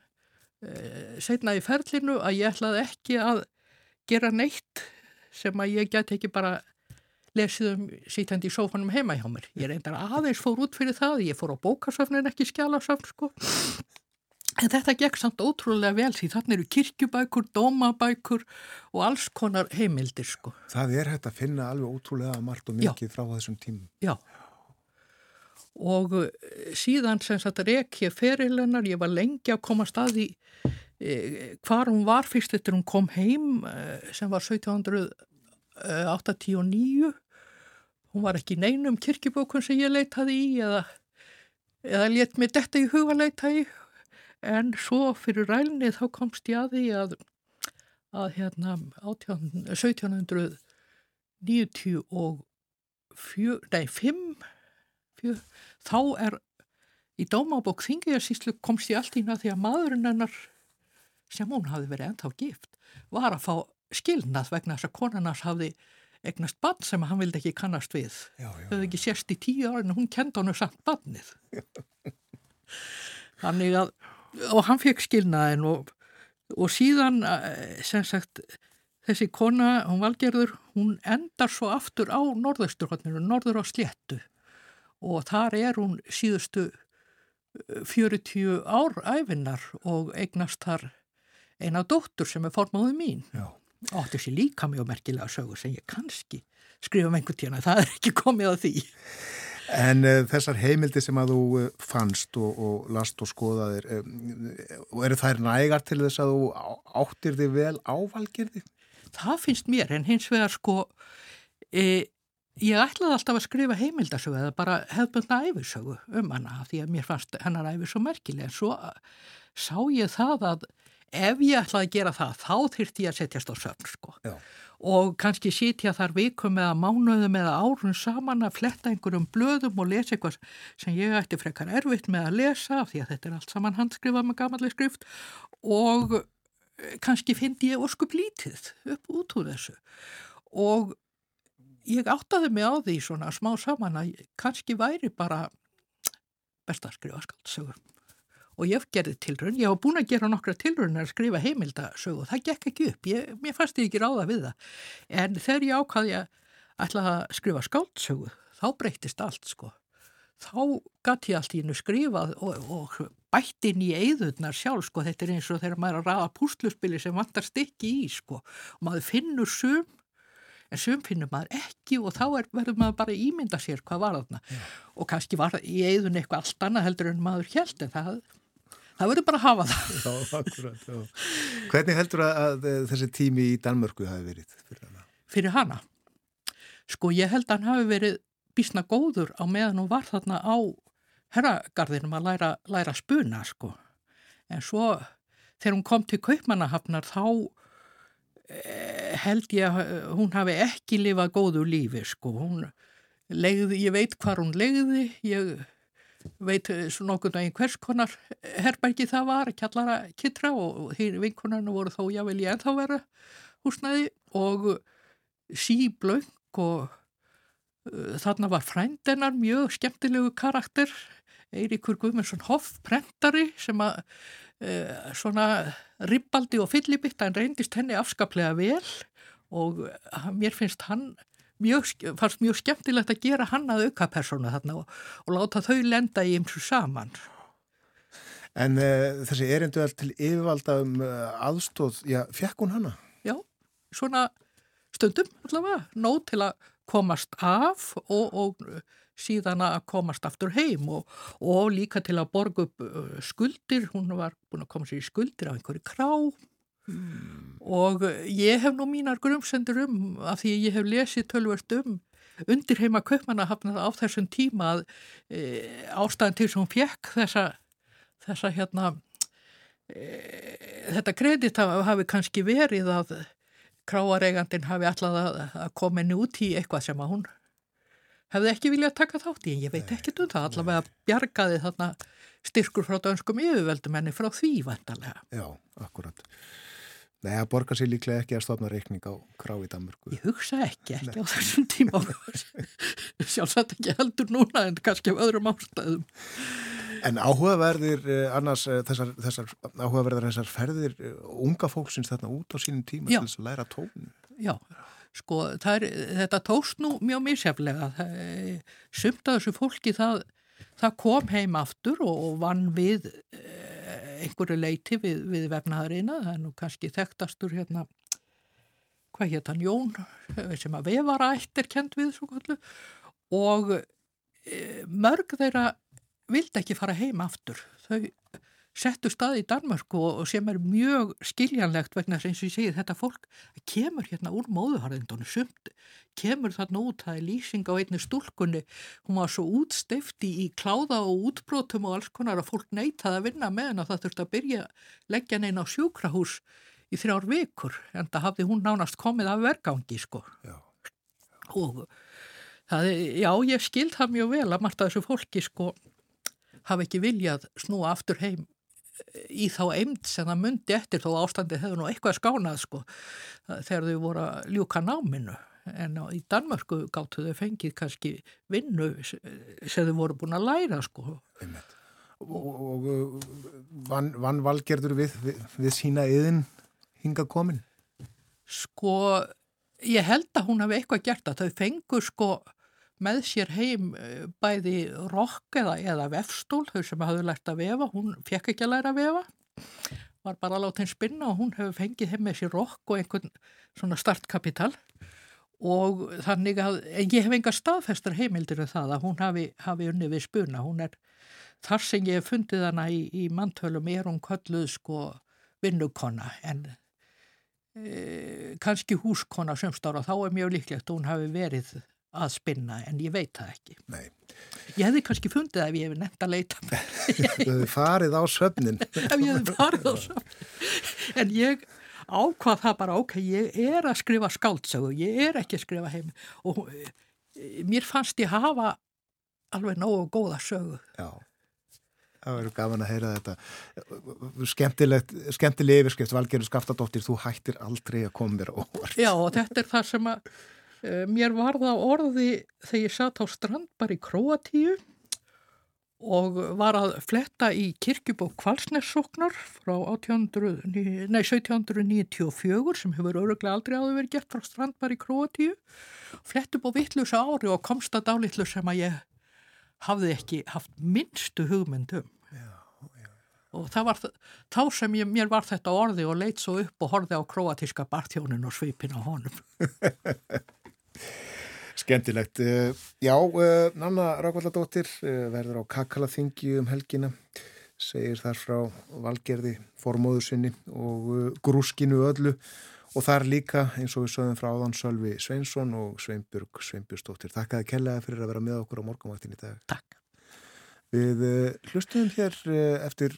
setna í ferlinu að ég ætlaði ekki að gera neitt sem að ég get ekki bara lesið um sýtandi í sófanum heima hjá mér. Ég reyndar aðeins fór út fyrir það, ég fór á bókasöfn en ekki skjálasöfn sko. En þetta gekk samt ótrúlega vel því þannig eru kirkjubækur, dómabækur og alls konar heimildir sko. Það er hægt að finna alveg ótrúlega margt og mikið Já. frá þessum tímum. Já og eh, síðan sem sagt rekk ég ferilennar, ég var lengi að koma stað í e, hvar hún var fyrst eftir hún kom heim e, sem var 1789 hún var ekki neinum kirkibókun sem ég leitaði í eða, eða let mér detta í huga leita í. En svo fyrir rælni þá komst ég að því að að hérna 1790 og fjö, nei, fimm, fjö, þá er í dómabók þingiðarsýslu komst ég allt í það því að maðurinn hennar sem hún hafi verið ennþá gift var að fá skilnað vegna þess að konarnas hafi eignast bann sem hann vildi ekki kannast við. Já, já. Þau hefði ekki sérst í tíu árin og hún kendi hann samt bannið. Þannig að, og hann fekk skilnaðin og, og síðan, eh, sem sagt, þessi kona, hún valgerður, hún endar svo aftur á norðausturhóttinu, norður á sléttu og þar er hún síðustu eh, 40 ár æfinnar og eignast þar eina dóttur sem er formóðu mín Já. og þessi líka mjög merkilega sögur sem ég kannski skrifa um einhvern tíðan, það er ekki komið að því. En uh, þessar heimildi sem að þú uh, fannst og, og last og skoðaðir, um, eru þær nægar til þess að þú á- áttir þig vel ávalgirði? Það finnst mér en hins vegar sko, e, ég ætlaði alltaf að skrifa heimildasögu eða bara hefðbundna æfisögu um hana því að mér fannst hennar æfi svo merkileg. En svo uh, sá ég það að ef ég ætlaði að gera það þá þyrfti ég að setjast á söfn sko. Og kannski sitja þar vikum eða mánuðum eða árun saman að fletta einhverjum blöðum og lesa eitthvað sem ég ætti frekar erfitt með að lesa því að þetta er allt saman handskrifað með gamalli skrift. Og eh, kannski fyndi ég óskup lítið upp út úr þessu. Og ég áttaði mig á því svona smá saman að kannski væri bara best að skrifa skaldsögur og ég gerði tilraun, ég var búin að gera nokkra tilraunar að skrifa heimildasögu og það gekk ekki upp, ég, mér fannst ég ekki ráða við það. En þegar ég ákvaði að ætla að skrifa skáldsögu þá breytist allt sko. Þá gatt ég allt í hennu skrifað og, og bætt inn í eigðurnar sjálf sko, þetta er eins og þegar maður er að raða púsluspili sem vantar stykki í sko. Og maður finnur sum en sum finnur maður ekki og þá er, verður maður bara ímynda sér hvað var þarna og kannski var í eigðun eitthvað allt annað heldur en maður held en það, það verður bara að hafa það Já, akkurat. Já. Hvernig heldur að, að þessi tími í Danmörku hafi verið fyrir hana? fyrir hana. Sko ég held að hann hafi verið bísna góður á meðan hún var þarna á herragarðinum að læra, læra spuna sko. En svo þegar hún kom til Kaupmannahafnar þá held ég að hún hafi ekki lifað góðu lífi sko. Hún legði, ég veit hvar hún legði, ég veit eh, svo nokkurn veginn hvers konar herbergi það var, kjallara kitra og hér vinkonarnu voru þó jável ég ennþá vera húsnæði og síblöng og uh, þarna var frændennar mjög skemmtilegu karakter Eiríkur Guðmundsson Hoff prentari sem að uh, svona ribbaldi og fyllibitt hann reyndist henni afskaplega vel og uh, mér finnst hann mjög, fannst mjög skemmtilegt að gera hann að auka persónu þarna og, og láta þau lenda í ymsu saman En uh, þessi erindu all til yfirvalda um uh, aðstóð, já, fekk hún hana? já, svona stundum allavega, nóg til að komast af og, og síðan að komast aftur heim og, og líka til að borga upp skuldir, hún var búin að koma sér í skuldir af einhverju krá. Og uh, ég hef nú mínar grumsendur um af því ég hef lesið tölvert um undir heima kaupmannahafnað á þessum tíma að e, ástæðan til sem hún fekk þessa, þessa hérna e, þetta kredit hafi kannski verið að kráareigandin hafi alltaf að, að koma henni út í eitthvað sem að hún hefði ekki viljað taka þátt í en ég veit ekkert um það allavega bjargaði þarna styrkur frá dönskum yfirveldum henni frá því vantarlega. Já, akkurat. Nei, það borgar sér líklega ekki að stofna reikning á krá í Danmörku. Ég hugsa ekki, ekki á þessum tíma sjálfsagt ekki heldur núna en kannski af öðrum ástæðum. En áhugaverðir eh, annars eh, þessar, þessar áhugaverðar þessar ferðir eh, unga fólksins þarna út á sínum tíma Já. til þess að læra tónu. Já, sko er, þetta tókst nú mjög misjaflega. Er- Sumt af þessu fólki það, það kom heim aftur og, og vann við eh, einhverju leiti við, við vefnaðarina. Það er nú kannski þekktastur hérna, hvað hétt hann, Jón, eh, sem að vefara ætt er kent við svo kallu og mörg þeirra vildi ekki fara heim aftur. Þau settu stað í Danmörku og, sem er mjög skiljanlegt vegna eins og ég segi þetta fólk kemur hérna úr móðuharðindunum. Sumt kemur þarna út, það er lýsing á einni stúlkunni, hún var svo útsteifti í kláða og útbrotum og alls konar að fólk neitaði að vinna með henn og það þurfti að byrja að leggja neina á sjúkrahús í þrjár vikur en það hafði hún nánast komið af vergangi sko. Já. og Það, já, ég skil það mjög vel að margt af þessu fólki sko hafi ekki viljað snúa aftur heim í þá eimt sem það myndi eftir þó ástandi hefur nú eitthvað skánað sko þegar þau voru að ljúka náminu. En í Danmörku gáttu þau fengið kannski vinnu sem þau voru búin að læra sko. Einmitt. og, og vann van valgerður við, við, við sína yðin hinga komin? Sko ég held að hún hafi eitthvað gert að þau fengur sko með sér heim eh, bæði rokk eða, eða vefstól, þau sem hafðu lært að vefa, hún fekk ekki að læra að vefa, var bara að láta henn spinna og hún hefur fengið heim með sér rokk og einhvern svona startkapital. Og þannig að, en ég hef enga staðfestar heimildir um það að hún hafi, hafi unni við spuna, hún er, þar sem ég hef fundið hana í, í mantölum er hún kölluð sko vinnukonna en e, kannski húskonna semstára, þá er mjög líklegt að hún hafi verið að spinna en ég veit það ekki. Nei. Ég hefði kannski fundið ef ég hefði nefnt að leita. Þú hefði farið á söfnin. ef ég hefði farið á söfnin. En ég ákvað það bara, ok, ég er að skrifa skáldsögu, ég er ekki að skrifa heim og e, mér fannst ég hafa alveg nógu góða sögu. Já. Það verður gaman að heyra þetta. Skemmtilegt, skemmtileg yfirskrift, Valgerður Skaftadóttir, þú hættir aldrei að koma mér óvart. Já, og þetta er það sem að mér var það orði þegar ég satt á strandbar í Kroatíu og var að fletta í kirkjubók Kvalsnessóknar frá 1800, nei, 1794 sem hefur öruglega aldrei áður verið gert frá strandbar í Kroatíu. Flett upp á vittlus ári og komst að dálitlu sem að ég hafði ekki haft minnstu hugmyndum og það var þá sem ég, mér var þetta orði og leitt svo upp og horfið á kroatíska barþjónin og svipin á honum. Skemmtilegt. Eh, já, eh, Nanna Rákvalladóttir eh, verður á Kakalaþingi um helgina, segir þar frá valgerði formóðu sinni og grúskinu öllu og þar líka eins og við sögum frá áðan Sölvi Sveinsson og Sveinbjörg Sveinbjörgsdóttir. Takk að kellaði fyrir að vera með okkur á morgunvaktin í dag. Takk. Við hlustum hér eftir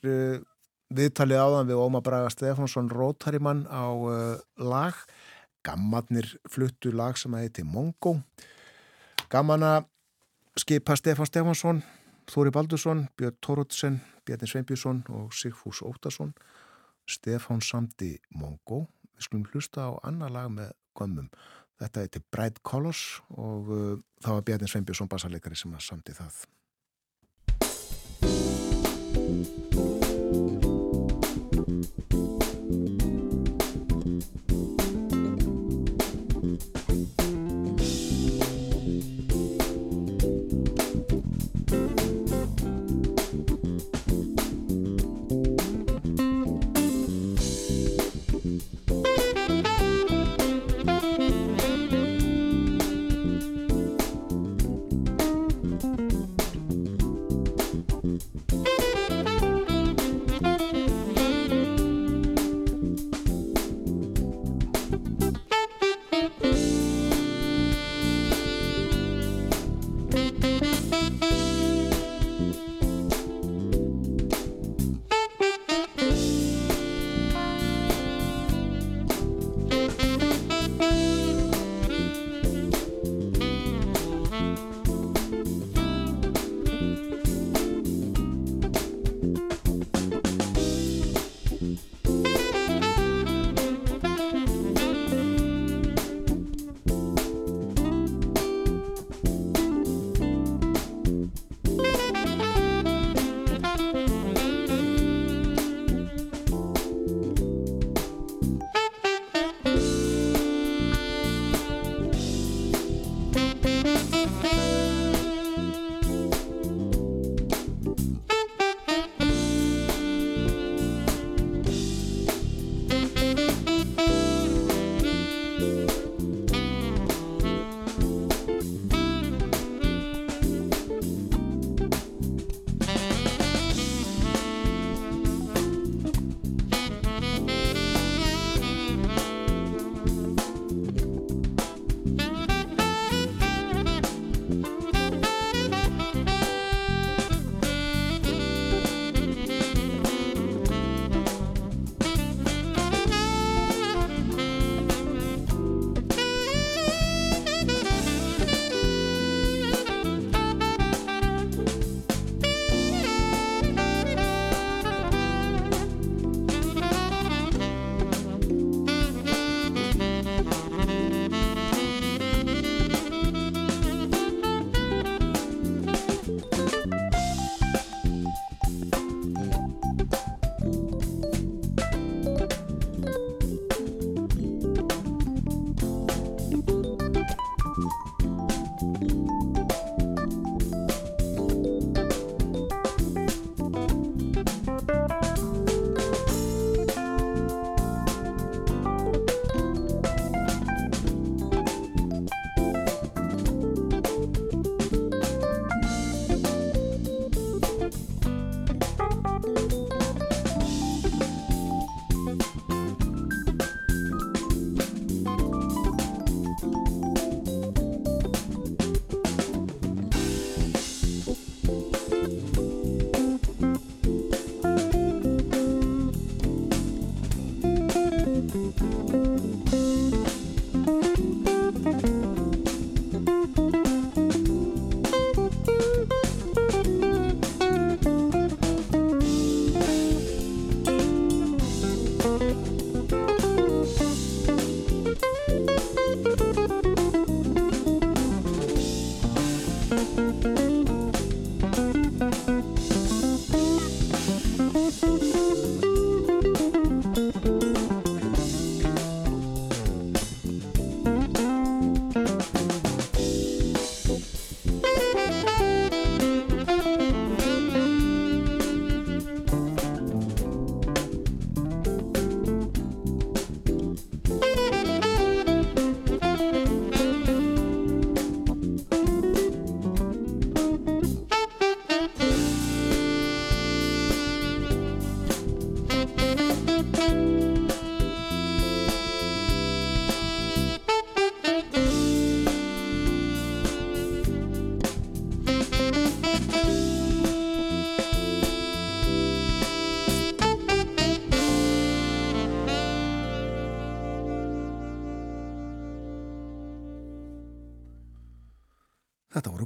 viðtalið áðan við Óma Braga Stefánsson Rótarimann á lag Gammadnir fluttu lag sem að heiti Mongo. Gaman að skipa Stefán Stefánsson Þóri Baldursson, Björn Tórótsen Bjarni Sveinbjörnsson og Sigfús Óttarsson. Stefán samti Mongo. Við skulum hlusta á annar lag með gömmum. Þetta heiti Bright Colors og það var Bjarni Sveinbjörnsson bassalegari sem samti það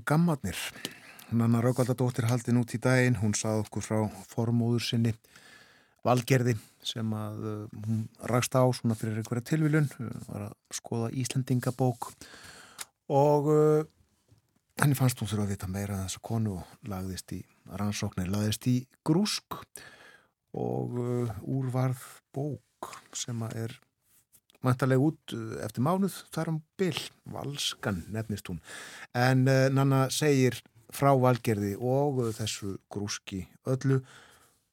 Gammadnir. Nanna Raukaldadóttir haldi nút í daginn, hún sað okkur frá formóður sinni Valgerði sem að uh, hún rakst á svona fyrir einhverja tilvílun, var að skoða Íslendingabók og uh, henni fannst hún þurfa að vita meira en þessa konu lagðist í rannsóknir, lagðist í grúsk og uh, úrvarð bók sem að er mæntalega út uh, eftir mánuð þar um byll, Valskan nefnist hún. En uh, Nanna segir frá valgerði og þessu grúski öllu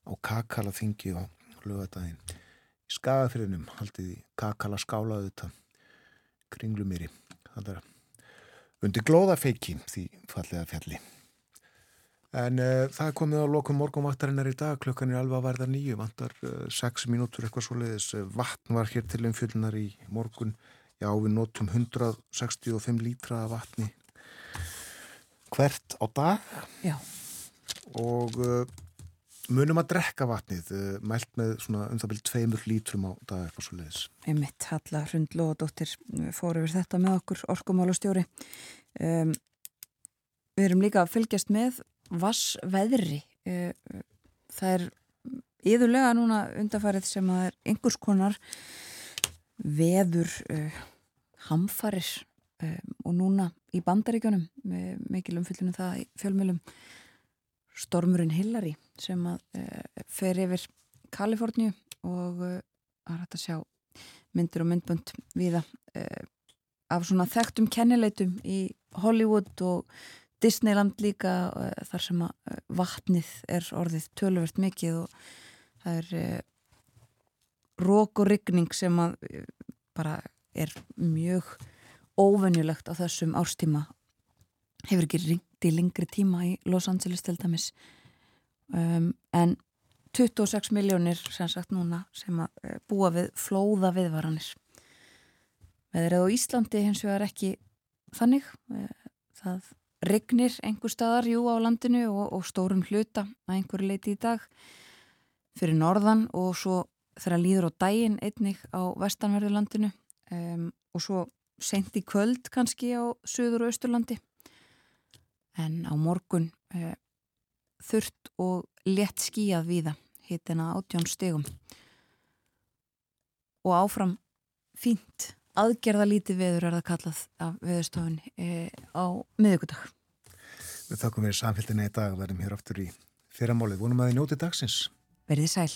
á kakala þingi á lögadaginn. Skagafyrinum haldið í kakala skálaðu þetta kringlumýri. Undir glóðafeiki því fallega fjalli. En uh, það er komið á lokum morgunvaktarinnar í dag, klukkan er alveg að verða nýju, vantar uh, sex mínútur eitthvað svo leiðis. Vatn var hér til umfjöldunar í morgun, já við notum 165 lítra af vatni hvert á dag Já. og uh, munum að drekka vatnið, mælt með svona um það byrjum tveimur lítrum á dag eitthvað svo leiðis. Einmitt, Halla Hrund Lóðadóttir fór yfir þetta með okkur, orkumálastjóri. Um, við erum líka að fylgjast með vassveðri. Það er yðurlega núna undarfærið sem að er einhvers konar veður uh, hamfarir um, og núna í bandaríkjónum, mikil umfyllunum það fjölmjölum, stormurinn Hillary sem að fer yfir Kaliforníu og að rætta að sjá myndir og myndbönd viða af svona þekktum kennileitum í Hollywood og Disneyland líka uh, þar sem uh, vatnið er orðið töluvert mikið og það er uh, rók og ryggning sem bara er mjög óvenjulegt á þessum árstíma. Hefur ekki ringt í lengri tíma í Los Angeles til dæmis. Um, en 26 miljónir sem sagt núna sem að búa við flóða viðvaranir. Veðrið á Íslandi hins vegar ekki þannig það regnir einhver staðar, jú, á landinu og, og stórum hluta að einhverju leiti í dag fyrir norðan og svo þegar líður á daginn einnig á vestanverðu landinu um, og svo sent í kvöld kannski á söður og austurlandi. En á morgun uh, þurft og létt skíjað víða hitina átjón stegum og áfram fínt aðgerða lítið veður er það kallað af veðurstofun e, á miðugudag. Við þakkum við samfélginni í dag, verðum hér aftur í fyrramálið. Vonum að þið njóti dagsins. Verðið sæl.